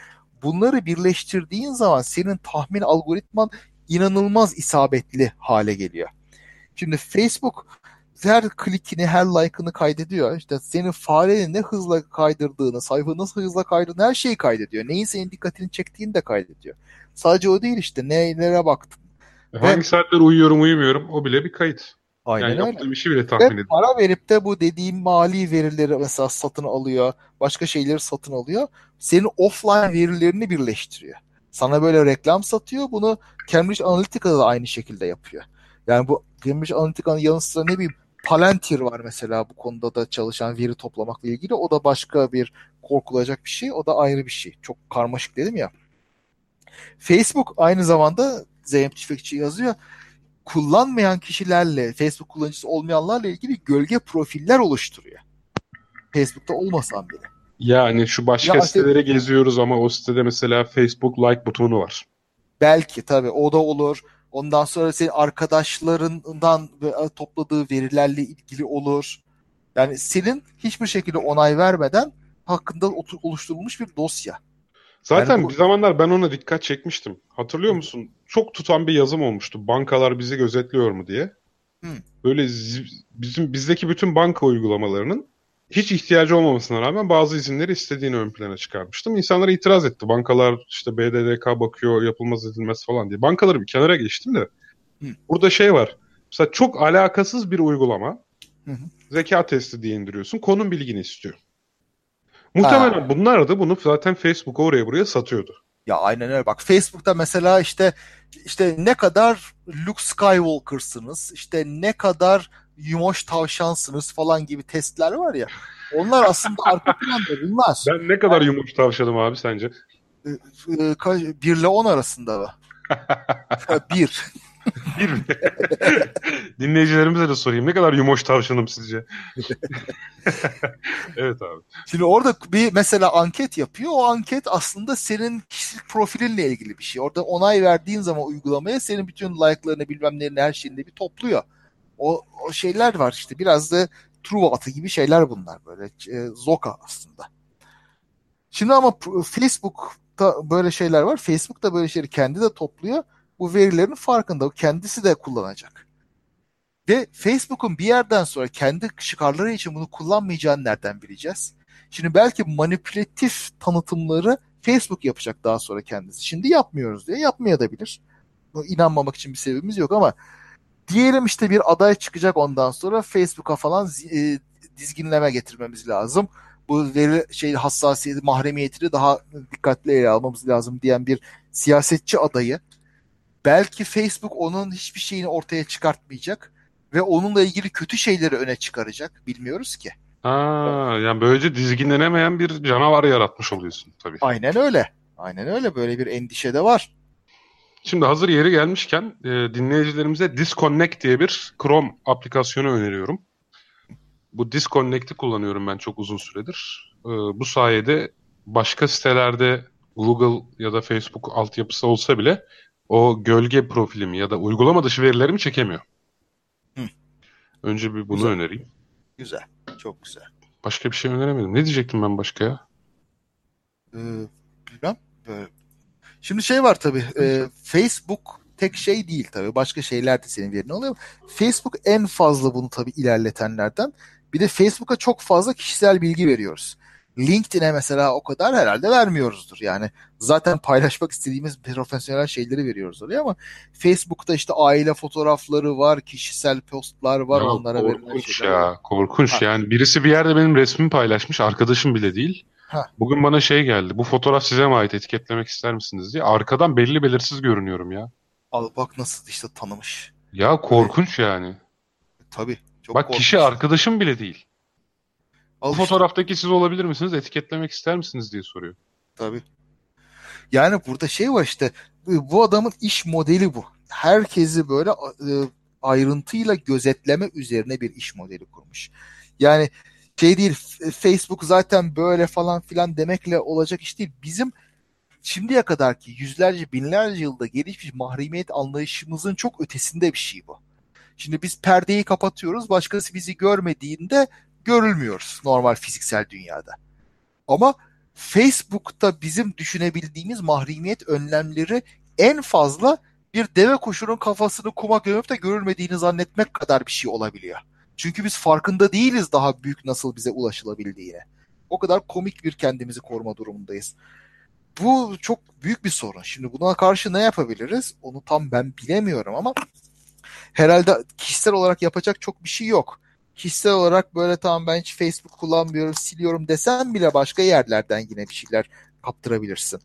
bunları birleştirdiğin zaman senin tahmin algoritman inanılmaz isabetli hale geliyor. Şimdi Facebook her klikini, her like'ını kaydediyor. İşte senin farenin ne hızla kaydırdığını, sayfanı nasıl hızla kaydırdığını her şeyi kaydediyor. Neyin senin dikkatini çektiğini de kaydediyor. Sadece o değil işte nelere baktın. Hangi Ve, saatler uyuyorum uyumuyorum o bile bir kayıt. Aynen yani yaptığım işi bile tahmin ediyor. Para verip de bu dediğim mali verileri mesela satın alıyor. Başka şeyleri satın alıyor. Senin offline verilerini birleştiriyor. Sana böyle reklam satıyor. Bunu Cambridge Analytica'da da aynı şekilde yapıyor. Yani bu Cambridge Analytica'nın yanı sıra ne bileyim Palantir var mesela bu konuda da çalışan veri toplamakla ilgili. O da başka bir korkulacak bir şey. O da ayrı bir şey. Çok karmaşık dedim ya. Facebook aynı zamanda Zeynep Tüfekçi yazıyor. Kullanmayan kişilerle, Facebook kullanıcısı olmayanlarla ilgili gölge profiller oluşturuyor. Facebook'ta olmasan bile. Yani şu başka ya sitelere işte, geziyoruz ama o sitede mesela Facebook like butonu var. Belki tabii o da olur. Ondan sonra senin arkadaşlarından e, topladığı verilerle ilgili olur. Yani senin hiçbir şekilde onay vermeden hakkında oluşturulmuş bir dosya. Zaten yani bu... bir zamanlar ben ona dikkat çekmiştim. Hatırlıyor musun? Çok tutan bir yazım olmuştu. Bankalar bizi gözetliyor mu diye. Hı. Böyle bizim bizdeki bütün banka uygulamalarının hiç ihtiyacı olmamasına rağmen bazı izinleri istediğini ön plana çıkarmıştım. İnsanlar itiraz etti. Bankalar işte BDDK bakıyor yapılmaz edilmez falan diye. Bankaları bir kenara geçtim de. Hı. Burada şey var. Mesela çok alakasız bir uygulama. Hı hı. Zeka testi diye indiriyorsun. Konum bilgini istiyor. Muhtemelen ha. bunlar da bunu zaten Facebook'a oraya buraya satıyordu. Ya aynen öyle. Bak Facebook'ta mesela işte işte ne kadar Luke Skywalker'sınız, işte ne kadar yumoş tavşansınız falan gibi testler var ya. Onlar aslında arka planda bunlar. Ben ne kadar yumoş tavşanım abi sence? Ee, e, ile on arasında mı? bir. bir mi? Dinleyicilerimize de sorayım. Ne kadar yumoş tavşanım sizce? evet abi. Şimdi orada bir mesela anket yapıyor. O anket aslında senin kişilik profilinle ilgili bir şey. Orada onay verdiğin zaman uygulamaya senin bütün like'larını bilmem nelerini her şeyini bir topluyor. O, o şeyler var işte biraz da Truva atı gibi şeyler bunlar böyle e, Zoka aslında. Şimdi ama Facebook'ta böyle şeyler var. Facebook da böyle şeyleri kendi de topluyor. Bu verilerin farkında. Kendisi de kullanacak. Ve Facebook'un bir yerden sonra kendi çıkarları için bunu kullanmayacağını nereden bileceğiz? Şimdi belki manipülatif tanıtımları Facebook yapacak daha sonra kendisi. Şimdi yapmıyoruz diye yapmaya da bilir. İnanmamak için bir sebebimiz yok ama Diyelim işte bir aday çıkacak ondan sonra Facebook'a falan e, dizginleme getirmemiz lazım. Bu veri şey hassasiyeti, mahremiyetini daha dikkatli ele almamız lazım diyen bir siyasetçi adayı. Belki Facebook onun hiçbir şeyini ortaya çıkartmayacak ve onunla ilgili kötü şeyleri öne çıkaracak. Bilmiyoruz ki. Aa, yani böylece dizginlenemeyen bir canavar yaratmış oluyorsun tabii. Aynen öyle. Aynen öyle. Böyle bir endişe de var. Şimdi hazır yeri gelmişken e, dinleyicilerimize Disconnect diye bir Chrome aplikasyonu öneriyorum. Bu Disconnect'i kullanıyorum ben çok uzun süredir. E, bu sayede başka sitelerde Google ya da Facebook altyapısı olsa bile o gölge profilimi ya da uygulama dışı verilerimi çekemiyor. Hı. Önce bir bunu güzel. önereyim. Güzel. Çok güzel. Başka bir şey öneremedim. Ne diyecektim ben başka ya? Ee, bilmem. Ee, Şimdi şey var tabii. E, Facebook tek şey değil tabii. Başka şeyler de senin yerine oluyor. Facebook en fazla bunu tabii ilerletenlerden. Bir de Facebook'a çok fazla kişisel bilgi veriyoruz. LinkedIn'e mesela o kadar herhalde vermiyoruzdur. Yani zaten paylaşmak istediğimiz profesyonel şeyleri veriyoruz oraya ama Facebook'ta işte aile fotoğrafları var, kişisel postlar var ya, onlara verilen şeyler. ya, korkunç ha. yani. Birisi bir yerde benim resmimi paylaşmış, arkadaşım bile değil. Heh. Bugün bana şey geldi. Bu fotoğraf size mi ait etiketlemek ister misiniz diye. Arkadan belli belirsiz görünüyorum ya. Al bak nasıl işte tanımış. Ya korkunç evet. yani. Tabii. Çok bak korkunç. kişi arkadaşım bile değil. Al Bu işte. fotoğraftaki siz olabilir misiniz? Etiketlemek ister misiniz diye soruyor. Tabii. Yani burada şey var işte bu adamın iş modeli bu. Herkesi böyle e, ayrıntıyla gözetleme üzerine bir iş modeli kurmuş. Yani şey değil Facebook zaten böyle falan filan demekle olacak iş değil. Bizim şimdiye kadar ki yüzlerce binlerce yılda gelişmiş mahremiyet anlayışımızın çok ötesinde bir şey bu. Şimdi biz perdeyi kapatıyoruz. Başkası bizi görmediğinde görülmüyoruz normal fiziksel dünyada. Ama Facebook'ta bizim düşünebildiğimiz mahremiyet önlemleri en fazla bir deve kuşunun kafasını kuma gömüp de görülmediğini zannetmek kadar bir şey olabiliyor. Çünkü biz farkında değiliz daha büyük nasıl bize ulaşılabildiğine. O kadar komik bir kendimizi koruma durumundayız. Bu çok büyük bir sorun. Şimdi buna karşı ne yapabiliriz? Onu tam ben bilemiyorum ama herhalde kişisel olarak yapacak çok bir şey yok. Kişisel olarak böyle tamam ben hiç Facebook kullanmıyorum, siliyorum desem bile başka yerlerden yine bir şeyler kaptırabilirsin.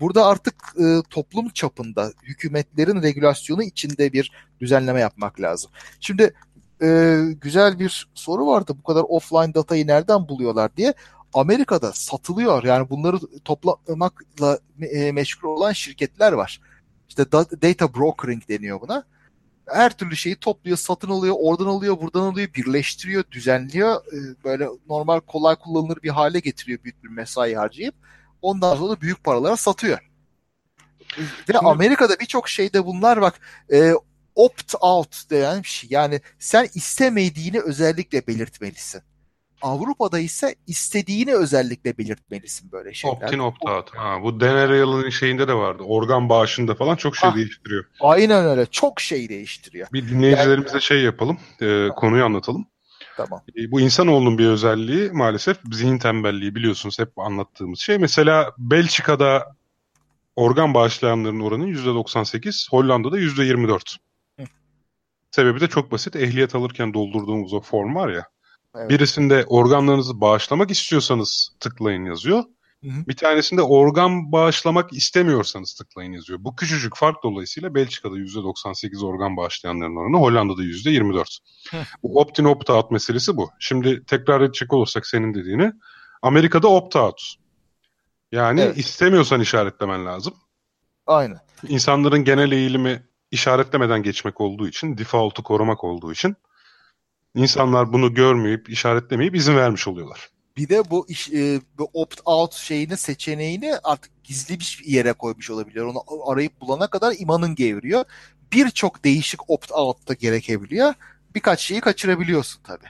Burada artık e, toplum çapında hükümetlerin regülasyonu içinde bir düzenleme yapmak lazım. Şimdi e, güzel bir soru vardı. Bu kadar offline datayı nereden buluyorlar diye. Amerika'da satılıyor. Yani bunları toplamakla e, meşgul olan şirketler var. İşte data brokering deniyor buna. Her türlü şeyi topluyor, satın alıyor, oradan alıyor, buradan alıyor, birleştiriyor, düzenliyor. E, böyle normal kolay kullanılır bir hale getiriyor büyük bir mesai harcayıp. Ondan sonra da büyük paralara satıyor. Ve. Amerika'da birçok şeyde bunlar bak e, opt out denen bir şey. Yani sen istemediğini özellikle belirtmelisin. Avrupa'da ise istediğini özellikle belirtmelisin böyle şeyler. Opt-in opt-out. Ha, bu Denereal'ın şeyinde de vardı. Organ bağışında falan çok şey ha, değiştiriyor. Aynen öyle. Çok şey değiştiriyor. Bir dinleyicilerimize yani, şey yapalım. E, konuyu anlatalım. Tamam. E, bu insanoğlunun bir özelliği maalesef zihin tembelliği biliyorsunuz hep anlattığımız şey. Mesela Belçika'da organ bağışlayanların oranı %98, Hollanda'da %24. Sebebi de çok basit. Ehliyet alırken doldurduğumuz o form var ya. Evet. Birisinde organlarınızı bağışlamak istiyorsanız tıklayın yazıyor. Hı hı. Bir tanesinde organ bağışlamak istemiyorsanız tıklayın yazıyor. Bu küçücük fark dolayısıyla Belçika'da %98 organ bağışlayanların oranı, Hollanda'da %24. Hı. Bu opt-in opt-out meselesi bu. Şimdi tekrar edecek olursak senin dediğini, Amerika'da opt-out. Yani evet. istemiyorsan işaretlemen lazım. Aynen. İnsanların genel eğilimi işaretlemeden geçmek olduğu için, default'u korumak olduğu için İnsanlar bunu görmeyip, işaretlemeyip izin vermiş oluyorlar. Bir de bu iş, e, bu opt-out şeyini, seçeneğini artık gizli bir yere koymuş olabiliyor. Onu arayıp bulana kadar imanın gevriyor. Birçok değişik opt-out da gerekebiliyor. Birkaç şeyi kaçırabiliyorsun tabii.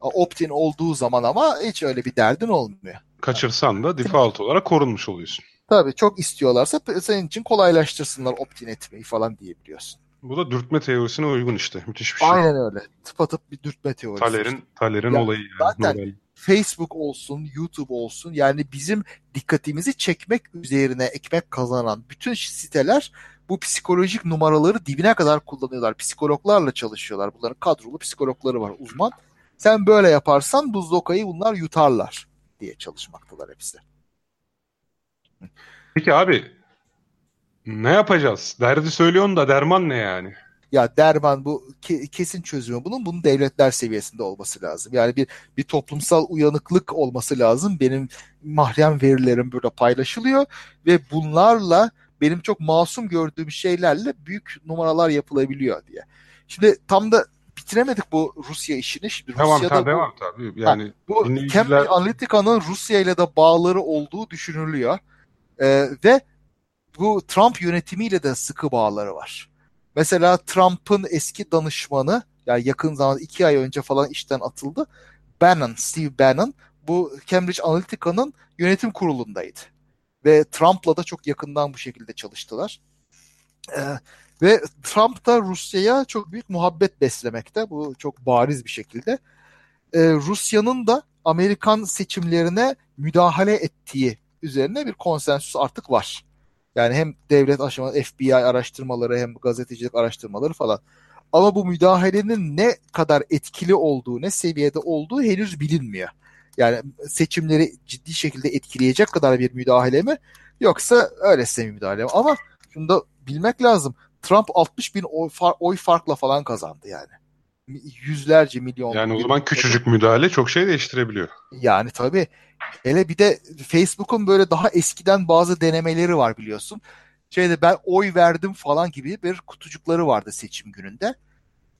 Opt-in olduğu zaman ama hiç öyle bir derdin olmuyor. Kaçırsan da default olarak korunmuş oluyorsun. Tabii çok istiyorlarsa senin için kolaylaştırsınlar opt-in etmeyi falan diyebiliyorsun. Bu da dürtme teorisine uygun işte. Müthiş bir şey. Aynen öyle. Tıpatıp bir dürtme teorisi. Taler'in, işte. Taler'in yani olayı yani. Zaten Nobel. Facebook olsun, YouTube olsun yani bizim dikkatimizi çekmek üzerine ekmek kazanan bütün siteler bu psikolojik numaraları dibine kadar kullanıyorlar. Psikologlarla çalışıyorlar. Bunların kadrolu psikologları var uzman. Sen böyle yaparsan bu zokayı bunlar yutarlar diye çalışmaktalar hepsi. Peki abi ne yapacağız? Derdi söylüyorsun da derman ne yani? Ya derman bu kesin çözümü bunun bunun devletler seviyesinde olması lazım. Yani bir bir toplumsal uyanıklık olması lazım. Benim mahrem verilerim burada paylaşılıyor ve bunlarla benim çok masum gördüğüm şeylerle büyük numaralar yapılabiliyor diye. Şimdi tam da bitiremedik bu Rusya işini. Şimdi devam Rusya'da tabii, bu, devam tabii. Yani ha, bu dinleyiciler... Cambridge Analytica'nın Rusya ile de bağları olduğu düşünülüyor. Ee, ve bu Trump yönetimiyle de sıkı bağları var. Mesela Trump'ın eski danışmanı yani yakın zaman iki ay önce falan işten atıldı. Bannon, Steve Bannon bu Cambridge Analytica'nın yönetim kurulundaydı. Ve Trump'la da çok yakından bu şekilde çalıştılar. Ee, ve Trump da Rusya'ya çok büyük muhabbet beslemekte. Bu çok bariz bir şekilde. Ee, Rusya'nın da Amerikan seçimlerine müdahale ettiği üzerine bir konsensüs artık var. Yani hem devlet aşaması FBI araştırmaları hem gazetecilik araştırmaları falan. Ama bu müdahalenin ne kadar etkili olduğu, ne seviyede olduğu henüz bilinmiyor. Yani seçimleri ciddi şekilde etkileyecek kadar bir müdahale mi? Yoksa öylesine bir müdahale mi? Ama şunu da bilmek lazım. Trump 60 bin oy, far, oy farkla falan kazandı yani. Yüzlerce milyon. Yani o zaman küçücük müdahale çok şey değiştirebiliyor. Yani tabii. Hele bir de Facebook'un böyle daha eskiden bazı denemeleri var biliyorsun. Şeyde ben oy verdim falan gibi bir kutucukları vardı seçim gününde.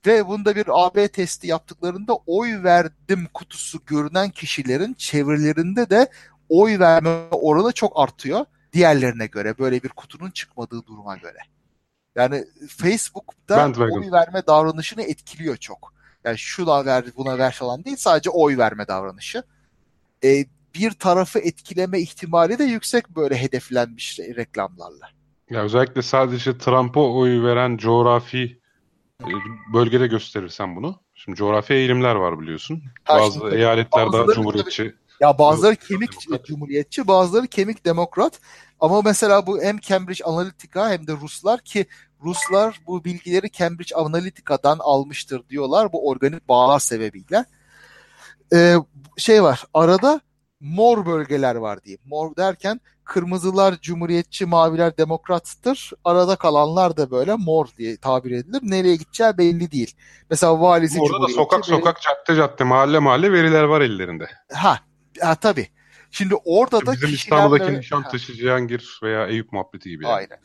Ve bunda bir AB testi yaptıklarında oy verdim kutusu görünen kişilerin çevrelerinde de oy verme oranı çok artıyor. Diğerlerine göre böyle bir kutunun çıkmadığı duruma göre. Yani Facebook'ta oy verme davranışını etkiliyor çok. Yani şuna ver buna ver falan değil sadece oy verme davranışı. E, bir tarafı etkileme ihtimali de yüksek böyle hedeflenmiş reklamlarla. Ya özellikle sadece Trump'a oy veren coğrafi e, bölgede gösterirsen bunu. Şimdi coğrafi eğilimler var biliyorsun. Ha, Bazı şimdi, eyaletlerde daha cumhuriyetçi. Ya bazıları kemik demokrat. cumhuriyetçi, bazıları kemik demokrat. Ama mesela bu hem Cambridge Analytica hem de Ruslar ki Ruslar bu bilgileri Cambridge Analytica'dan almıştır diyorlar bu organik bağlar sebebiyle. Ee, şey var arada mor bölgeler var diye. Mor derken kırmızılar cumhuriyetçi, maviler demokrattır. Arada kalanlar da böyle mor diye tabir edilir. Nereye gideceği belli değil. Mesela valisi Orada da sokak sokak, cadde cadde, mahalle mahalle veriler var ellerinde. Ha, ha tabii. Şimdi orada da Bizim İstanbul'daki Nişantaşı, Cihangir veya Eyüp muhabbeti gibi. Yani. Aynen.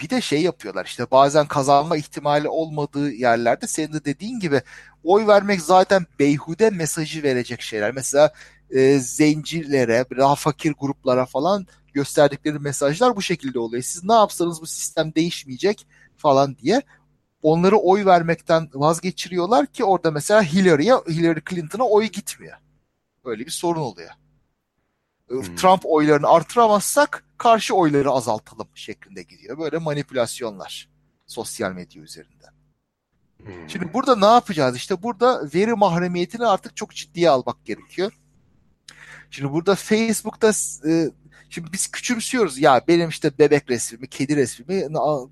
Bir de şey yapıyorlar işte bazen kazanma ihtimali olmadığı yerlerde senin de dediğin gibi oy vermek zaten beyhude mesajı verecek şeyler. Mesela e, zencilere, daha fakir gruplara falan gösterdikleri mesajlar bu şekilde oluyor. Siz ne yapsanız bu sistem değişmeyecek falan diye onları oy vermekten vazgeçiriyorlar ki orada mesela Hillary'ye, Hillary Clinton'a oy gitmiyor. Böyle bir sorun oluyor. Hmm. Trump oylarını artıramazsak karşı oyları azaltalım şeklinde gidiyor. Böyle manipülasyonlar sosyal medya üzerinden. Hmm. Şimdi burada ne yapacağız? İşte burada veri mahremiyetini artık çok ciddiye almak gerekiyor. Şimdi burada Facebook'ta e, şimdi biz küçümsüyoruz ya benim işte bebek resmimi, kedi resmimi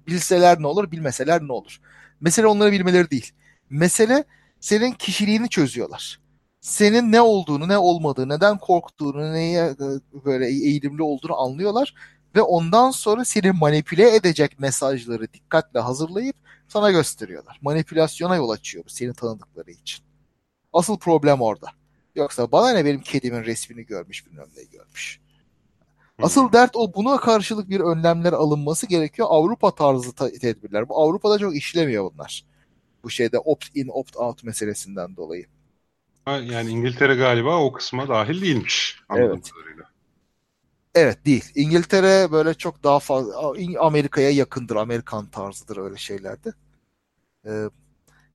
bilseler ne olur, bilmeseler ne olur. Mesele onları bilmeleri değil. Mesele senin kişiliğini çözüyorlar. Senin ne olduğunu, ne olmadığını, neden korktuğunu, neye e, böyle eğilimli olduğunu anlıyorlar ve ondan sonra seni manipüle edecek mesajları dikkatle hazırlayıp sana gösteriyorlar. Manipülasyona yol açıyor bu seni tanıdıkları için. Asıl problem orada. Yoksa bana ne benim kedimin resmini görmüş bilmem ne görmüş. Asıl hmm. dert o buna karşılık bir önlemler alınması gerekiyor. Avrupa tarzı tedbirler. Bu Avrupa'da çok işlemiyor bunlar. Bu şeyde opt-in opt-out meselesinden dolayı. Yani İngiltere galiba o kısma dahil değilmiş. Evet. Kadarıyla. Evet değil. İngiltere böyle çok daha fazla Amerika'ya yakındır. Amerikan tarzıdır öyle şeylerde. Ee,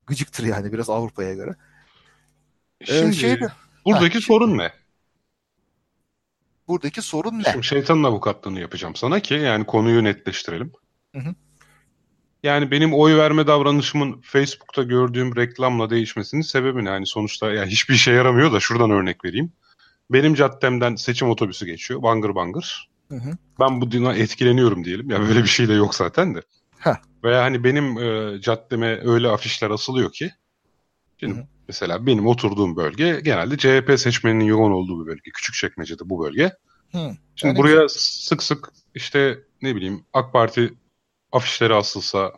gıcıktır yani biraz Avrupa'ya göre. Şimdi ee, şeyde, Buradaki ha, sorun ne? Buradaki sorun ne? Şimdi şeytanın avukatlığını yapacağım sana ki yani konuyu netleştirelim. Hı hı. Yani benim oy verme davranışımın Facebook'ta gördüğüm reklamla değişmesinin sebebi ne? Yani sonuçta yani hiçbir işe yaramıyor da şuradan örnek vereyim. Benim caddemden seçim otobüsü geçiyor bangır bangır. Hı hı. Ben bu dina etkileniyorum diyelim. Ya yani böyle bir şey de yok zaten de. Heh. Veya hani benim e, caddeme öyle afişler asılıyor ki. Şimdi hı hı. Mesela benim oturduğum bölge genelde CHP seçmeninin yoğun olduğu bir bölge. küçük çekmecede bu bölge. Hı, Şimdi buraya güzel. sık sık işte ne bileyim AK Parti afişleri asılsa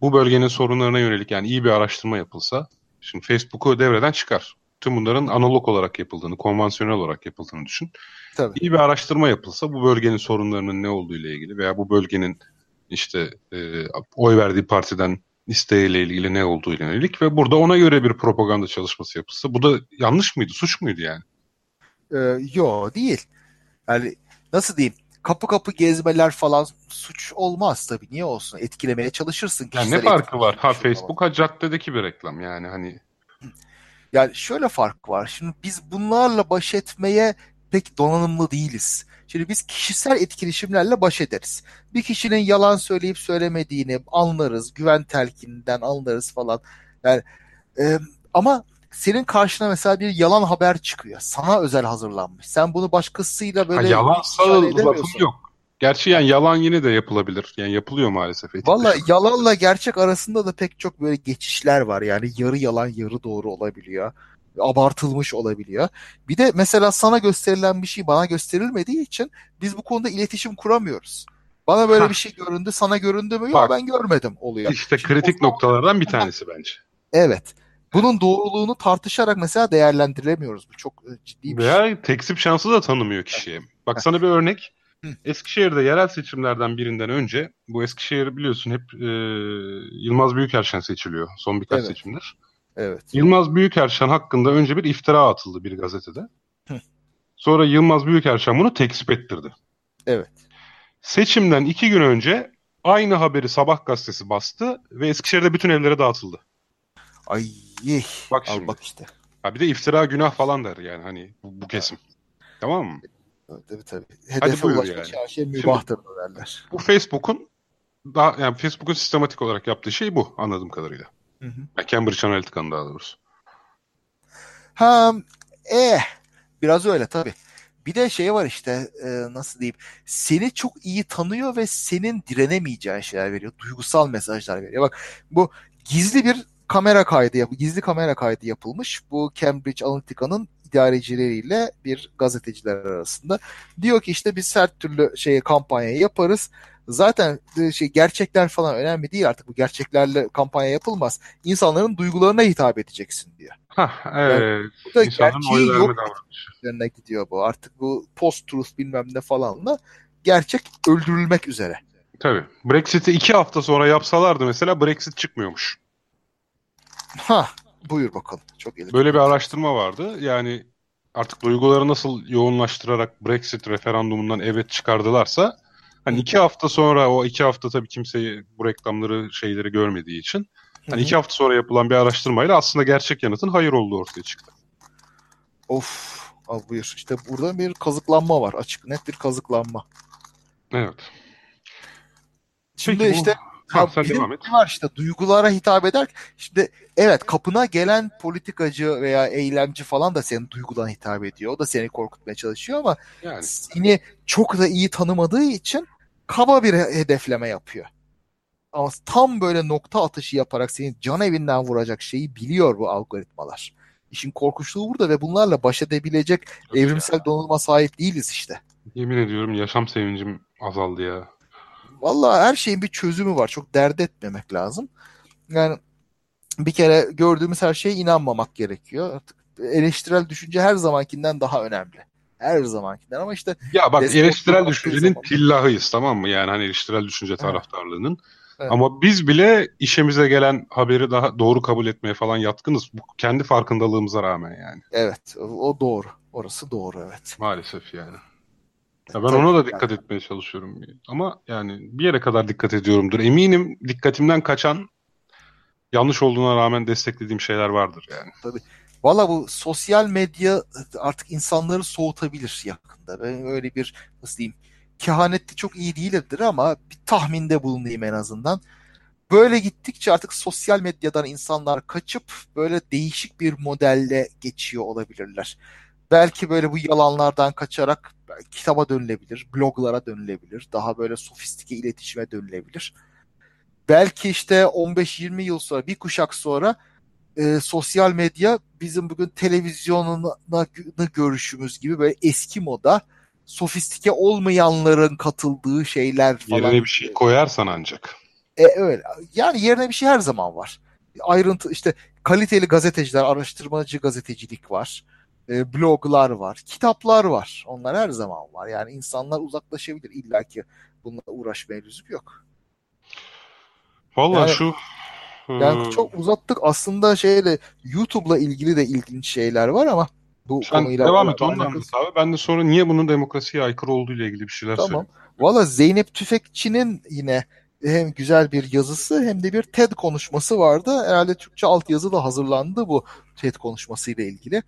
bu bölgenin sorunlarına yönelik yani iyi bir araştırma yapılsa şimdi Facebook'u devreden çıkar. Tüm bunların analog olarak yapıldığını, konvansiyonel olarak yapıldığını düşün. Tabii. İyi bir araştırma yapılsa bu bölgenin sorunlarının ne olduğu ile ilgili veya bu bölgenin işte e, oy verdiği partiden isteğiyle ilgili ne olduğu ile yönelik ve burada ona göre bir propaganda çalışması yapılsa bu da yanlış mıydı, suç muydu yani? Ee, yo değil. Yani nasıl diyeyim? Kapı kapı gezmeler falan suç olmaz tabii. Niye olsun? Etkilemeye çalışırsın. Yani ne farkı var? Ha Facebook ha caddedeki bir reklam yani hani. Yani şöyle fark var. Şimdi biz bunlarla baş etmeye pek donanımlı değiliz. Şimdi biz kişisel etkileşimlerle baş ederiz. Bir kişinin yalan söyleyip söylemediğini anlarız. Güven telkininden anlarız falan. Yani e, ama senin karşına mesela bir yalan haber çıkıyor. Sana özel hazırlanmış. Sen bunu başkasıyla böyle ha, yalansa lafım yok. Gerçi yani yalan yine de yapılabilir. Yani yapılıyor maalesef. Valla yalanla gerçek arasında da pek çok böyle geçişler var. Yani yarı yalan yarı doğru olabiliyor abartılmış olabiliyor. Bir de mesela sana gösterilen bir şey bana gösterilmediği için biz bu konuda iletişim kuramıyoruz. Bana böyle bir şey göründü, sana göründü mü? Yok ben görmedim oluyor. İşte Şimdi kritik noktalardan bir tanesi bence. Evet. Bunun doğruluğunu tartışarak mesela değerlendiremiyoruz. Bu çok e, ciddi bir Veya şey. tekzip şansı da tanımıyor kişiye. Bak sana bir örnek. Eskişehir'de yerel seçimlerden birinden önce bu Eskişehir biliyorsun hep e, Yılmaz Büyükerşen seçiliyor son birkaç evet. seçimdir. Evet. Yılmaz Büyükerşen hakkında önce bir iftira atıldı bir gazetede. Hı. Sonra Yılmaz Büyükerşen bunu tekzip ettirdi. Evet. Seçimden iki gün önce aynı haberi Sabah gazetesi bastı ve Eskişehir'de bütün evlere dağıtıldı. Ay bak al şimdi. bak işte. Ha bir de iftira günah falan der yani hani bu, bu kesim. Tamam mı? Tabii tabii. Hedefe buyur ulaşmak yani. her şey mübahtır derler. Bu Facebook'un daha yani Facebook'un sistematik olarak yaptığı şey bu anladığım kadarıyla. Hı hı. Yani Cambridge Analytica'nın daha doğrusu. Ha, eh biraz öyle tabii. Bir de şey var işte e, nasıl diyeyim seni çok iyi tanıyor ve senin direnemeyeceğin şeyler veriyor. Duygusal mesajlar veriyor. Bak bu gizli bir kamera kaydı yap gizli kamera kaydı yapılmış. Bu Cambridge Analytica'nın idarecileriyle bir gazeteciler arasında. Diyor ki işte biz her türlü şey kampanyayı yaparız. Zaten e, şey gerçekler falan önemli değil artık bu gerçeklerle kampanya yapılmaz. İnsanların duygularına hitap edeceksin diyor. Hah evet. İnsanların gerçeği yok üzerine gidiyor bu. Artık bu post-truth bilmem ne falanla gerçek öldürülmek üzere. Tabii. Brexit'i iki hafta sonra yapsalardı mesela Brexit çıkmıyormuş. Ha, buyur bakalım. Çok ilginç. Böyle bir araştırma vardı. Yani artık duyguları nasıl yoğunlaştırarak Brexit referandumundan evet çıkardılarsa hani iki hafta sonra o iki hafta tabii kimse bu reklamları şeyleri görmediği için hani iki hafta sonra yapılan bir araştırmayla aslında gerçek yanıtın hayır olduğu ortaya çıktı. Of, al buyur. İşte burada bir kazıklanma var. Açık net bir kazıklanma. Evet. Şimdi Peki bu- işte Ha, Ha, sen devam et. var işte duygulara hitap eder. Şimdi evet kapına gelen politikacı veya eylemci falan da senin duygularına hitap ediyor. O da seni korkutmaya çalışıyor ama Yani seni çok da iyi tanımadığı için kaba bir hedefleme yapıyor. Ama tam böyle nokta atışı yaparak seni can evinden vuracak şeyi biliyor bu algoritmalar. İşin korkunçluğu burada ve bunlarla baş edebilecek evrimsel donanıma sahip değiliz işte. yemin ediyorum yaşam sevincim azaldı ya. Vallahi her şeyin bir çözümü var. Çok dert etmemek lazım. Yani bir kere gördüğümüz her şeye inanmamak gerekiyor. Artık eleştirel düşünce her zamankinden daha önemli. Her zamankinden ama işte Ya bak eleştirel düşüncenin tillahıyız tamam mı? Yani hani eleştirel düşünce taraftarlığının. Evet. Ama biz bile işimize gelen haberi daha doğru kabul etmeye falan yatkınız. Bu kendi farkındalığımıza rağmen yani. evet o doğru. Orası doğru evet. Maalesef yani. Ya ben Tabii ona da yani. dikkat etmeye çalışıyorum. Ama yani bir yere kadar dikkat ediyorumdur. Eminim dikkatimden kaçan yanlış olduğuna rağmen desteklediğim şeyler vardır yani. Valla bu sosyal medya artık insanları soğutabilir yakında. Ben öyle bir nasıl diyeyim kehanette çok iyi değildir ama bir tahminde bulunayım en azından. Böyle gittikçe artık sosyal medyadan insanlar kaçıp böyle değişik bir modelle geçiyor olabilirler. Belki böyle bu yalanlardan kaçarak kitaba dönülebilir, bloglara dönülebilir, daha böyle sofistike iletişime dönülebilir. Belki işte 15-20 yıl sonra, bir kuşak sonra e, sosyal medya bizim bugün televizyonuna görüşümüz gibi böyle eski moda sofistike olmayanların katıldığı şeyler falan. Yerine bir şey koyarsan ancak. E, öyle. Yani yerine bir şey her zaman var. Ayrıntı işte kaliteli gazeteciler, araştırmacı gazetecilik var. E, bloglar var, kitaplar var. Onlar her zaman var. Yani insanlar uzaklaşabilir. İlla ki bununla uğraşmaya lüzum yok. Vallahi Yani- şu Yani e, çok uzattık. Aslında şeyle YouTube'la ilgili de ilginç şeyler var ama bu sen konuyla devam et ondan abi. Ben de sonra niye bunun demokrasiye aykırı olduğu ile ilgili bir şeyler Tamam. söyleyeyim. Valla Zeynep Tüfekçi'nin yine hem güzel bir yazısı hem de bir TED konuşması vardı. Herhalde Türkçe altyazı da hazırlandı bu TED konuşmasıyla ilgili.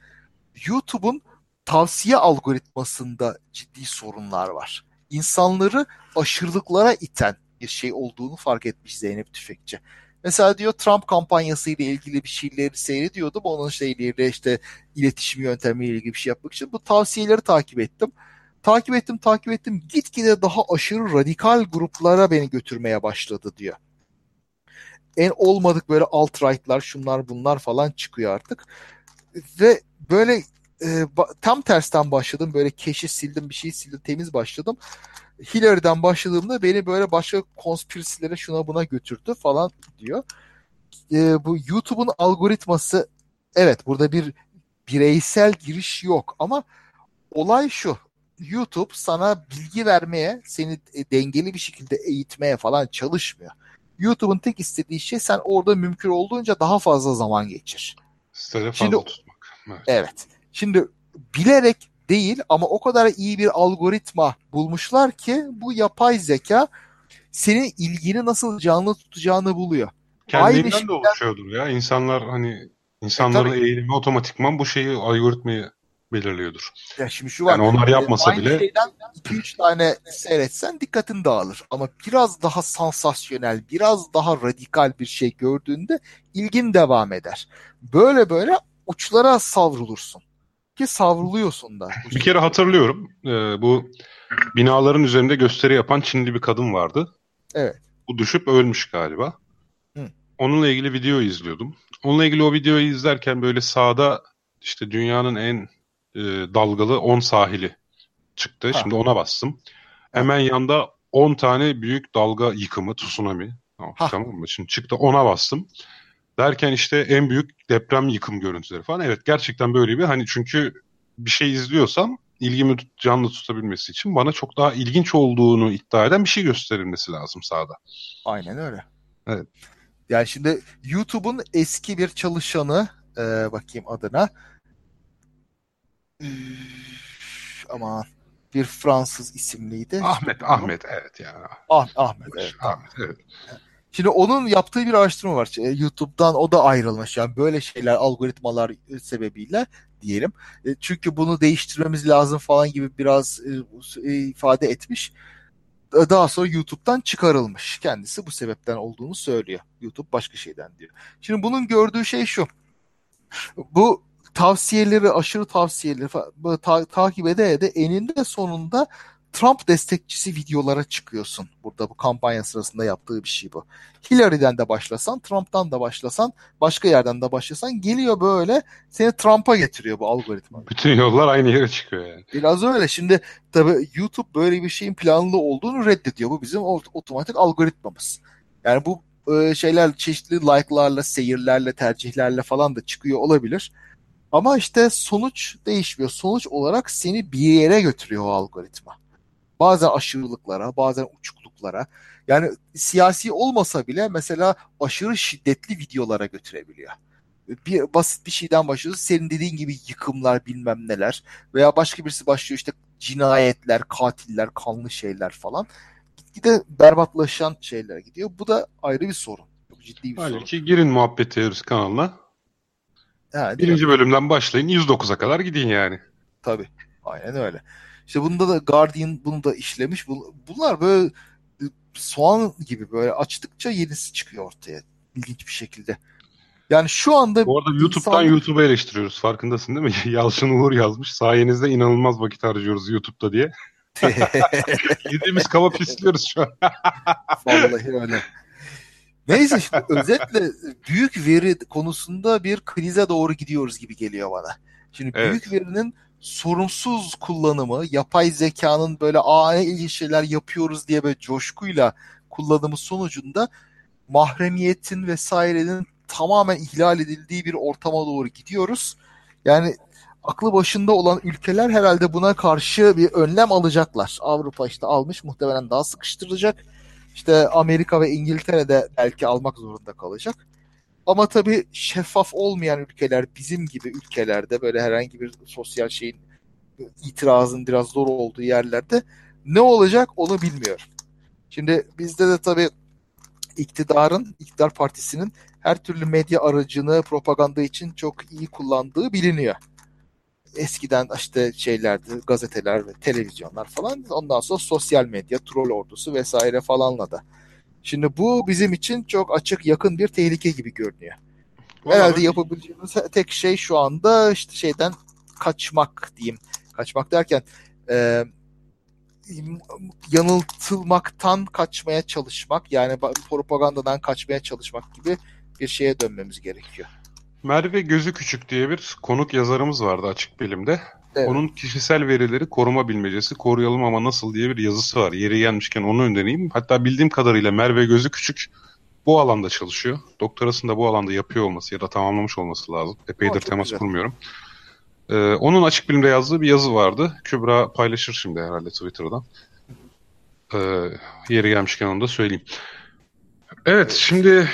YouTube'un tavsiye algoritmasında ciddi sorunlar var. İnsanları aşırılıklara iten bir şey olduğunu fark etmiş Zeynep Tüfekçi. Mesela diyor Trump kampanyası ile ilgili bir şeyleri seyrediyordum. Onun şeyleriyle işte iletişim yöntemiyle ilgili bir şey yapmak için bu tavsiyeleri takip ettim. Takip ettim, takip ettim. Gitgide daha aşırı radikal gruplara beni götürmeye başladı diyor. En olmadık böyle alt-right'lar, şunlar bunlar falan çıkıyor artık. Ve böyle e, tam tersten başladım. Böyle keşi sildim, bir şey sildim, temiz başladım. Hillary'den başladığımda beni böyle başka konspirasilere şuna buna götürdü falan diyor. E, bu YouTube'un algoritması evet burada bir bireysel giriş yok ama olay şu. YouTube sana bilgi vermeye, seni e, dengeli bir şekilde eğitmeye falan çalışmıyor. YouTube'un tek istediği şey sen orada mümkün olduğunca daha fazla zaman geçir. Fazla Şimdi- tutmak. Evet. Evet. Şimdi bilerek değil ama o kadar iyi bir algoritma bulmuşlar ki bu yapay zeka senin ilgini nasıl canlı tutacağını buluyor. Kendiliğinden de oluşuyordur ya. İnsanlar hani insanların e, eğilimi otomatikman bu şeyi algoritmayı belirliyordur. Ya şimdi şu var. Yani onlar yapmasa aynı bile. Şeyden 2-3 tane seyretsen dikkatin dağılır. Ama biraz daha sansasyonel, biraz daha radikal bir şey gördüğünde ilgin devam eder. Böyle böyle uçlara savrulursun. Ki savruluyorsun da. Bir kere hatırlıyorum. E, bu binaların üzerinde gösteri yapan Çinli bir kadın vardı. Evet. Bu düşüp ölmüş galiba. Hı. Onunla ilgili video izliyordum. Onunla ilgili o videoyu izlerken böyle sağda işte dünyanın en e, dalgalı 10 sahili çıktı. Ha. Şimdi ona bastım. Hemen yanda 10 tane büyük dalga yıkımı, tsunami. Ha. Tamam mı? Şimdi çıktı ona bastım. Derken işte en büyük deprem yıkım görüntüleri falan. Evet gerçekten böyle bir hani çünkü bir şey izliyorsam ilgimi canlı tutabilmesi için bana çok daha ilginç olduğunu iddia eden bir şey gösterilmesi lazım sahada. Aynen öyle. Evet. Yani şimdi YouTube'un eski bir çalışanı e, bakayım adına ama bir Fransız isimliydi. Ahmet, Ahmet evet ya. Ah, Ahmet, evet. Ahmet, evet. Şimdi onun yaptığı bir araştırma var. E, YouTube'dan o da ayrılmış. Yani böyle şeyler algoritmalar sebebiyle diyelim. E, çünkü bunu değiştirmemiz lazım falan gibi biraz e, ifade etmiş. Daha sonra YouTube'dan çıkarılmış. Kendisi bu sebepten olduğunu söylüyor. YouTube başka şeyden diyor. Şimdi bunun gördüğü şey şu. Bu tavsiyeleri, aşırı tavsiyeleri ta, takip ede ede eninde sonunda Trump destekçisi videolara çıkıyorsun. Burada bu kampanya sırasında yaptığı bir şey bu. Hillary'den de başlasan, Trump'tan da başlasan, başka yerden de başlasan geliyor böyle seni Trump'a getiriyor bu algoritma. Bütün yollar aynı yere çıkıyor yani. Biraz öyle. Şimdi tabii YouTube böyle bir şeyin planlı olduğunu reddediyor. Bu bizim otomatik algoritmamız. Yani bu e, şeyler çeşitli like'larla, seyirlerle, tercihlerle falan da çıkıyor olabilir. Ama işte sonuç değişmiyor. Sonuç olarak seni bir yere götürüyor o algoritma. Bazen aşırılıklara, bazen uçukluklara. Yani siyasi olmasa bile mesela aşırı şiddetli videolara götürebiliyor. Bir basit bir şeyden başlıyoruz. Senin dediğin gibi yıkımlar bilmem neler veya başka birisi başlıyor işte cinayetler, katiller, kanlı şeyler falan. Gitgide berbatlaşan şeyler gidiyor. Bu da ayrı bir sorun. Çok ciddi bir Halbuki sorun. Halbuki girin muhabbet teorisi kanalına. Ha, Birinci mi? bölümden başlayın 109'a kadar gidin yani. Tabii. Aynen öyle. İşte bunda da Guardian bunu da işlemiş. Bunlar böyle e, soğan gibi böyle açtıkça yenisi çıkıyor ortaya. İlginç bir şekilde. Yani şu anda... Bu arada YouTube'dan insan... YouTube'u eleştiriyoruz. Farkındasın değil mi? Yalçın Uğur yazmış. Sayenizde inanılmaz vakit harcıyoruz YouTube'da diye. Yediğimiz kaba pisliyoruz şu an. Vallahi öyle. Neyse işte özetle büyük veri konusunda bir krize doğru gidiyoruz gibi geliyor bana. Şimdi evet. büyük verinin sorumsuz kullanımı, yapay zekanın böyle aa ilginç şeyler yapıyoruz diye böyle coşkuyla kullanımı sonucunda mahremiyetin vesairenin tamamen ihlal edildiği bir ortama doğru gidiyoruz. Yani aklı başında olan ülkeler herhalde buna karşı bir önlem alacaklar. Avrupa işte almış muhtemelen daha sıkıştırılacak. İşte Amerika ve İngiltere de belki almak zorunda kalacak. Ama tabii şeffaf olmayan ülkeler bizim gibi ülkelerde böyle herhangi bir sosyal şeyin itirazın biraz zor olduğu yerlerde ne olacak onu bilmiyorum. Şimdi bizde de tabii iktidarın, iktidar partisinin her türlü medya aracını propaganda için çok iyi kullandığı biliniyor. Eskiden işte şeylerdi, gazeteler ve televizyonlar falan. Ondan sonra sosyal medya, troll ordusu vesaire falanla da Şimdi bu bizim için çok açık yakın bir tehlike gibi görünüyor. Vallahi Herhalde yapabileceğimiz tek şey şu anda işte şeyden kaçmak diyeyim. Kaçmak derken e, yanıltılmaktan kaçmaya çalışmak yani propagandadan kaçmaya çalışmak gibi bir şeye dönmemiz gerekiyor. Merve Gözü Küçük diye bir konuk yazarımız vardı Açık Bilim'de. Evet. Onun kişisel verileri koruma bilmecesi, koruyalım ama nasıl diye bir yazısı var. Yeri gelmişken onu önereyim. Hatta bildiğim kadarıyla Merve Gözü Küçük bu alanda çalışıyor. Doktorasını da bu alanda yapıyor olması ya da tamamlamış olması lazım. Epeydir Aa, temas güzel. kurmuyorum. Ee, onun açık bilimde yazdığı bir yazı vardı. Kübra paylaşır şimdi herhalde Twitter'dan. Ee, yeri gelmişken onu da söyleyeyim. Evet, şimdi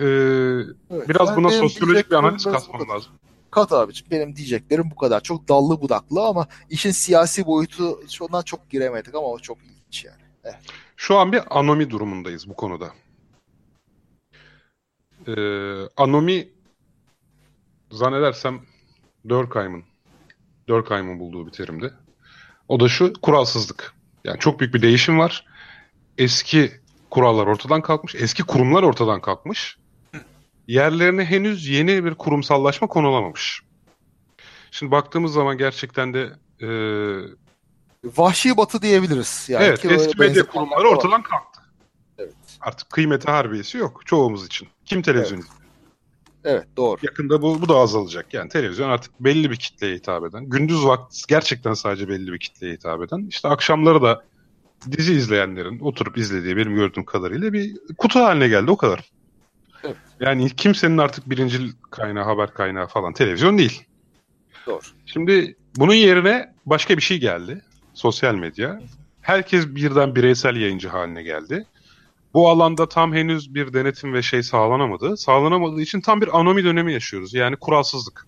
e, evet, biraz buna sosyolojik bir analiz katmam lazım. Kat abicim benim diyeceklerim bu kadar. Çok dallı budaklı ama işin siyasi boyutu şundan çok giremedik ama o çok ilginç yani. Evet. Şu an bir anomi durumundayız bu konuda. e, anomi zannedersem Durkheim'ın Durkheim'ın bulduğu bir terimdi. O da şu kuralsızlık. Yani çok büyük bir değişim var. Eski kurallar ortadan kalkmış. Eski kurumlar ortadan kalkmış. Yerlerine henüz yeni bir kurumsallaşma konulamamış. Şimdi baktığımız zaman gerçekten de e, Vahşi batı diyebiliriz. Yani evet ki eski medya kurumları var. ortadan kalktı. Evet. Artık kıymeti harbiyesi yok çoğumuz için. Kim televizyon izliyor? Evet doğru. Yakında bu, bu da azalacak. Yani televizyon artık belli bir kitleye hitap eden. Gündüz vakti gerçekten sadece belli bir kitleye hitap eden. İşte akşamları da dizi izleyenlerin oturup izlediği benim gördüğüm kadarıyla bir kutu haline geldi o kadar. Evet. Yani kimsenin artık birincil kaynağı, haber kaynağı falan televizyon değil. Doğru. Şimdi bunun yerine başka bir şey geldi. Sosyal medya. Herkes birden bireysel yayıncı haline geldi. Bu alanda tam henüz bir denetim ve şey sağlanamadı. Sağlanamadığı için tam bir anomi dönemi yaşıyoruz. Yani kuralsızlık.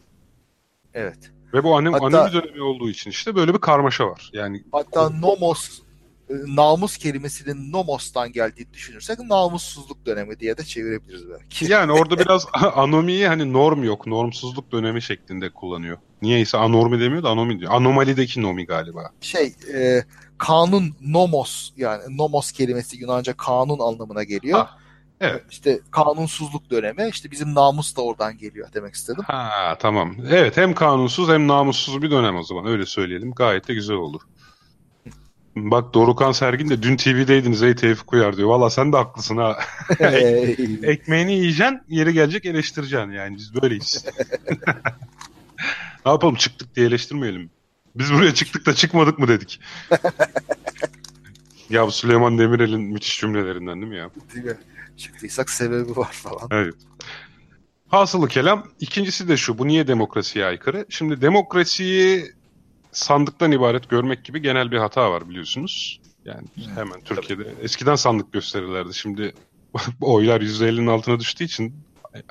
Evet. Ve bu anom- Hatta- anomi dönemi olduğu için işte böyle bir karmaşa var. Yani Hatta nomos e, namus kelimesinin nomos'tan geldiğini düşünürsek namussuzluk dönemi diye de çevirebiliriz belki. yani orada biraz anomiyi hani norm yok, normsuzluk dönemi şeklinde kullanıyor. Niyeyse anormi demiyor da anomi diyor. Anomalideki nomi galiba. Şey e, kanun nomos yani nomos kelimesi Yunanca kanun anlamına geliyor. Ha, evet. İşte kanunsuzluk dönemi işte bizim namus da oradan geliyor demek istedim. Ha tamam. Evet hem kanunsuz hem namussuz bir dönem o zaman öyle söyleyelim. Gayet de güzel olur. Bak Dorukan Sergin de dün TV'deydiniz ey Tevfik Uyar diyor. Valla sen de haklısın ha. Ekmeğini yiyeceksin, yeri gelecek eleştireceksin. Yani biz böyleyiz. ne yapalım çıktık diye eleştirmeyelim. Biz buraya çıktık da çıkmadık mı dedik. ya bu Süleyman Demirel'in müthiş cümlelerinden değil mi ya? Değil mi? Çıktıysak sebebi var falan. Evet. Hasılı kelam. ikincisi de şu. Bu niye demokrasiye aykırı? Şimdi demokrasiyi sandıktan ibaret görmek gibi genel bir hata var biliyorsunuz. Yani hemen Türkiye'de. Eskiden sandık gösterirlerdi. Şimdi oylar %50'nin altına düştüğü için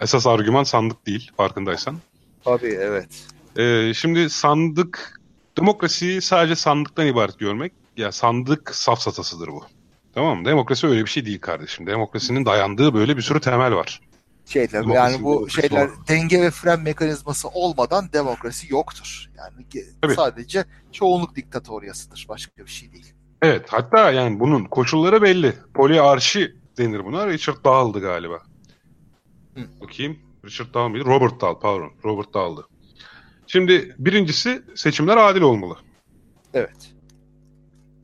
esas argüman sandık değil farkındaysan. Tabii evet. Ee, şimdi sandık, demokrasiyi sadece sandıktan ibaret görmek, ya sandık safsatasıdır bu. Tamam mı? Demokrasi öyle bir şey değil kardeşim. Demokrasinin dayandığı böyle bir sürü temel var. Şeyler Demokrasi, yani bu şeyler var. denge ve fren mekanizması olmadan demokrasi yoktur. Yani Tabii. sadece çoğunluk diktatoryasıdır. Başka bir şey değil. Evet, hatta yani bunun koşulları belli. Poliarşi denir buna. Richard Dahl'dı galiba. Hı. Bakayım. Richard Dahl mıydı? Robert Dahl, pardon. Robert Dahl'dı. Şimdi birincisi seçimler adil olmalı. Evet.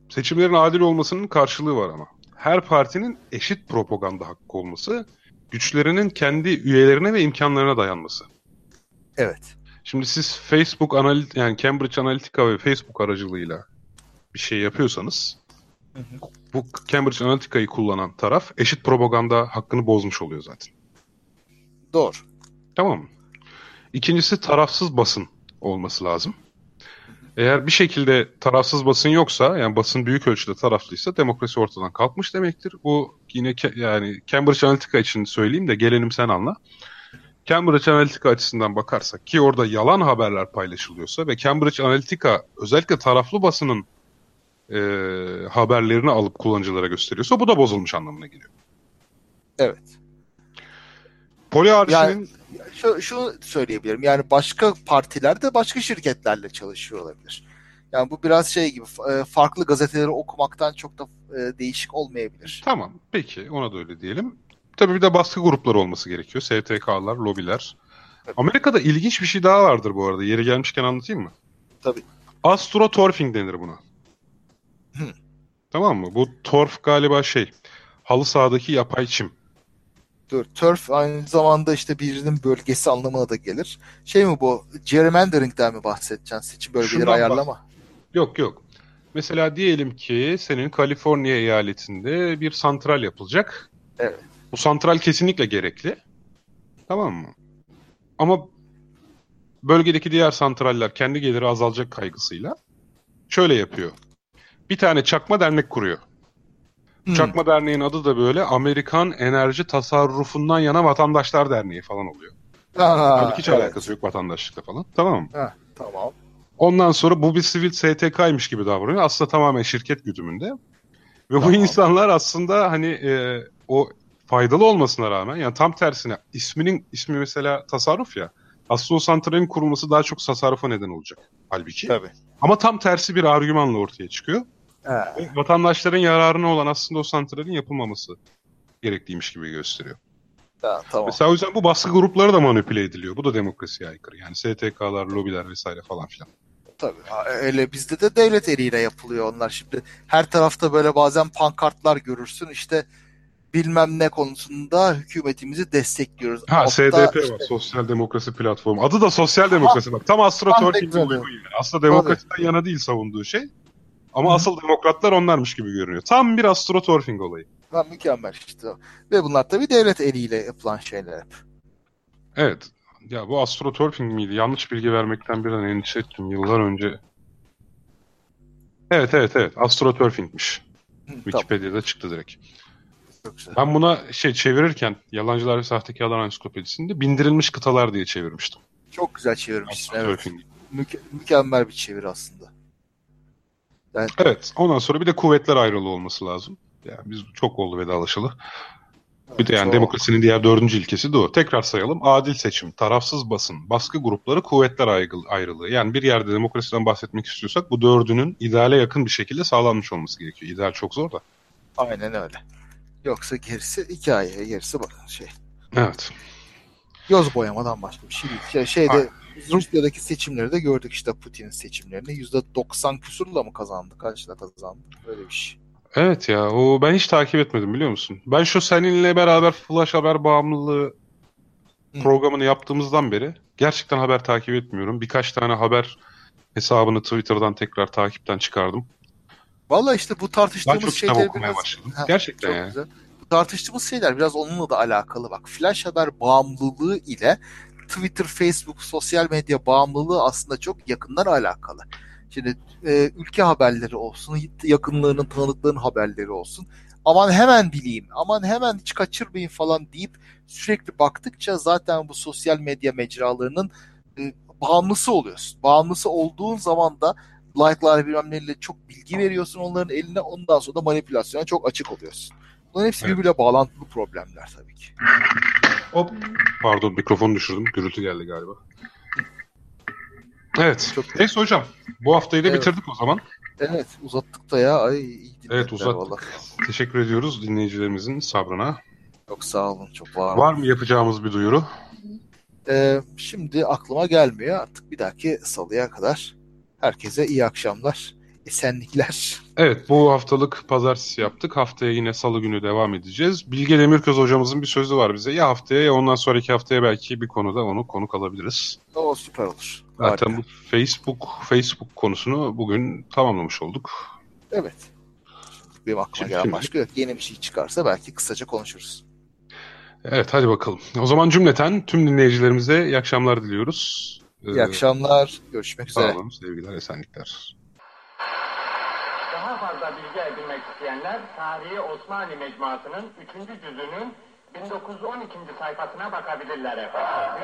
Seçimlerin adil olmasının karşılığı var ama. Her partinin eşit propaganda hakkı olması, güçlerinin kendi üyelerine ve imkanlarına dayanması. Evet. Şimdi siz Facebook Analyt yani Cambridge Analytica ve Facebook aracılığıyla bir şey yapıyorsanız Hı hı. bu Cambridge Analytica'yı kullanan taraf eşit propaganda hakkını bozmuş oluyor zaten. Doğru. Tamam mı? İkincisi tarafsız basın olması lazım. Eğer bir şekilde tarafsız basın yoksa, yani basın büyük ölçüde taraflıysa demokrasi ortadan kalkmış demektir. Bu yine ke- yani Cambridge Analytica için söyleyeyim de gelenim sen anla. Cambridge Analytica açısından bakarsak ki orada yalan haberler paylaşılıyorsa ve Cambridge Analytica özellikle taraflı basının e, haberlerini alıp kullanıcılara gösteriyorsa bu da bozulmuş anlamına geliyor. Evet. Poliarşinin Şu, şunu söyleyebilirim. Yani başka partiler de başka şirketlerle çalışıyor olabilir. Yani bu biraz şey gibi e, farklı gazeteleri okumaktan çok da e, değişik olmayabilir. Tamam. Peki. Ona da öyle diyelim. Tabii bir de baskı grupları olması gerekiyor. STK'lar, lobiler. Evet. Amerika'da ilginç bir şey daha vardır bu arada. Yeri gelmişken anlatayım mı? Tabii. Astroturfing denir buna. Hı. Tamam mı? Bu torf galiba şey. Halı sahadaki yapay çim. Dur, turf aynı zamanda işte birinin bölgesi anlamına da gelir. Şey mi bu? Gerrymandering'den mi bahsedeceksin? Seçim bölgeleri Şundan ayarlama. Yok yok. Mesela diyelim ki senin Kaliforniya eyaletinde bir santral yapılacak. Evet. Bu santral kesinlikle gerekli. Tamam mı? Ama bölgedeki diğer santraller kendi geliri azalacak kaygısıyla şöyle yapıyor. Bir tane çakma dernek kuruyor. Hmm. Çakma derneğin adı da böyle Amerikan Enerji Tasarrufundan Yana Vatandaşlar Derneği falan oluyor. Ha, Halbuki hiç evet. alakası yok vatandaşlıkla falan. Tamam mı? Tamam. Ondan sonra bu bir sivil STK'ymış gibi davranıyor. Aslında tamamen şirket güdümünde. Ve bu Tamam. insanlar aslında hani e, o faydalı olmasına rağmen yani tam tersine isminin ismi mesela tasarruf ya. Aslında o santralin kurulması daha çok tasarrufa neden olacak. Halbuki. Tabii. Ama tam tersi bir argümanla ortaya çıkıyor. He. Ve vatandaşların yararına olan aslında o santralin yapılmaması gerekliymiş gibi gösteriyor. Ha, tamam. Mesela o yüzden bu baskı grupları da manipüle ediliyor. Bu da demokrasiye aykırı. Yani STK'lar, lobiler vesaire falan filan. Tabii. Ha, Öyle bizde de devlet eliyle yapılıyor onlar. Şimdi her tarafta böyle bazen pankartlar görürsün. İşte bilmem ne konusunda hükümetimizi destekliyoruz. Ha Altta SDP işte- var. Sosyal Demokrasi Platformu. Adı da Sosyal Demokrasi. Bak tam astroturfing'e güzel. uygun yani. Aslında demokrasiden yana değil savunduğu şey. Ama Hı. asıl demokratlar onlarmış gibi görünüyor. Tam bir astroturfing olayı. Ha, mükemmel işte. Ve bunlar tabii devlet eliyle yapılan şeyler hep. Evet. Ya bu astroturfing miydi? Yanlış bilgi vermekten bir an endişe ettim yıllar önce. Evet evet evet. Astroturfing'miş. Hı, tamam. Wikipedia'da çıktı direkt. Ben buna şey çevirirken Yalancılar ve Sahtekarlar Ansiklopedisinde bindirilmiş kıtalar diye çevirmiştim. Çok güzel çevirmişsin. Evet. Mükemmel bir çeviri aslında. Yani Evet. Ondan sonra bir de kuvvetler ayrılığı olması lazım. Yani biz çok oldu vedalaşalı. Bir de yani çok- demokrasinin diğer dördüncü ilkesi de o. Tekrar sayalım. Adil seçim, tarafsız basın, baskı grupları, kuvvetler ayrı- ayrılığı. Yani bir yerde demokrasiden bahsetmek istiyorsak bu dördünün ideale yakın bir şekilde sağlanmış olması gerekiyor. İdeal çok zor da. Aynen öyle. Yoksa gerisi hikaye, gerisi şey. Evet. Göz boyamadan başka bir şey değil. Şey, şeyde Rusya'daki seçimleri de gördük işte Putin'in seçimlerini. %90 küsurla mı kazandı? Kaçla kazandı? Böyle bir şey. Evet ya o ben hiç takip etmedim biliyor musun? Ben şu seninle beraber Flash Haber bağımlılığı Hı. programını yaptığımızdan beri gerçekten haber takip etmiyorum. Birkaç tane haber hesabını Twitter'dan tekrar takipten çıkardım. Valla işte bu tartıştığımız şeyler okumaya biraz... başladım. Ha, Gerçekten Çok yani. güzel. Bu tartıştığımız şeyler biraz onunla da alakalı bak. Flash haber bağımlılığı ile Twitter, Facebook, sosyal medya bağımlılığı aslında çok yakından alakalı. Şimdi e, ülke haberleri olsun, yakınlığının, tanıdıklığın haberleri olsun. Aman hemen bileyim, aman hemen hiç kaçırmayın falan deyip sürekli baktıkça zaten bu sosyal medya mecralarının e, bağımlısı oluyorsun. Bağımlısı olduğun zaman da like'lar bilmem neyle çok bilgi veriyorsun onların eline ondan sonra da manipülasyona çok açık oluyorsun. Bunların hepsi Evet. birbiriyle bağlantılı problemler tabii ki. Hop. Pardon mikrofonu düşürdüm. Gürültü geldi galiba. Evet. Çok- Neyse hocam. Bu haftayı da Evet. bitirdik o zaman. Evet uzattık da ya. Ay iyi Evet, uzattık. vallahi. Teşekkür ediyoruz dinleyicilerimizin sabrına. Çok sağ olun. Çok var. Var mı yapacağımız bir duyuru? Ee, şimdi aklıma gelmiyor. Artık bir dahaki salıya kadar herkese iyi akşamlar. Esenlikler. Evet bu haftalık pazartesi yaptık. Haftaya yine salı günü devam edeceğiz. Bilge Demirköz hocamızın bir sözü var bize. Ya haftaya ya ondan sonraki haftaya belki bir konuda onu konuk alabiliriz. O süper olur. Zaten Harika. bu Facebook Facebook konusunu bugün tamamlamış olduk. Evet. Benim aklıma Şimdi- gelen başka yok. Yeni bir şey çıkarsa belki kısaca konuşuruz. Evet hadi bakalım. O zaman cümleten tüm dinleyicilerimize iyi akşamlar diliyoruz. İyi akşamlar. Görüşmek üzere. Sağ olun, sevgiler, esenlikler. Eser Tarihi Osmanlı Mecmuası'nın 3. cüzünün 1912. sayfasına bakabilirler efendim.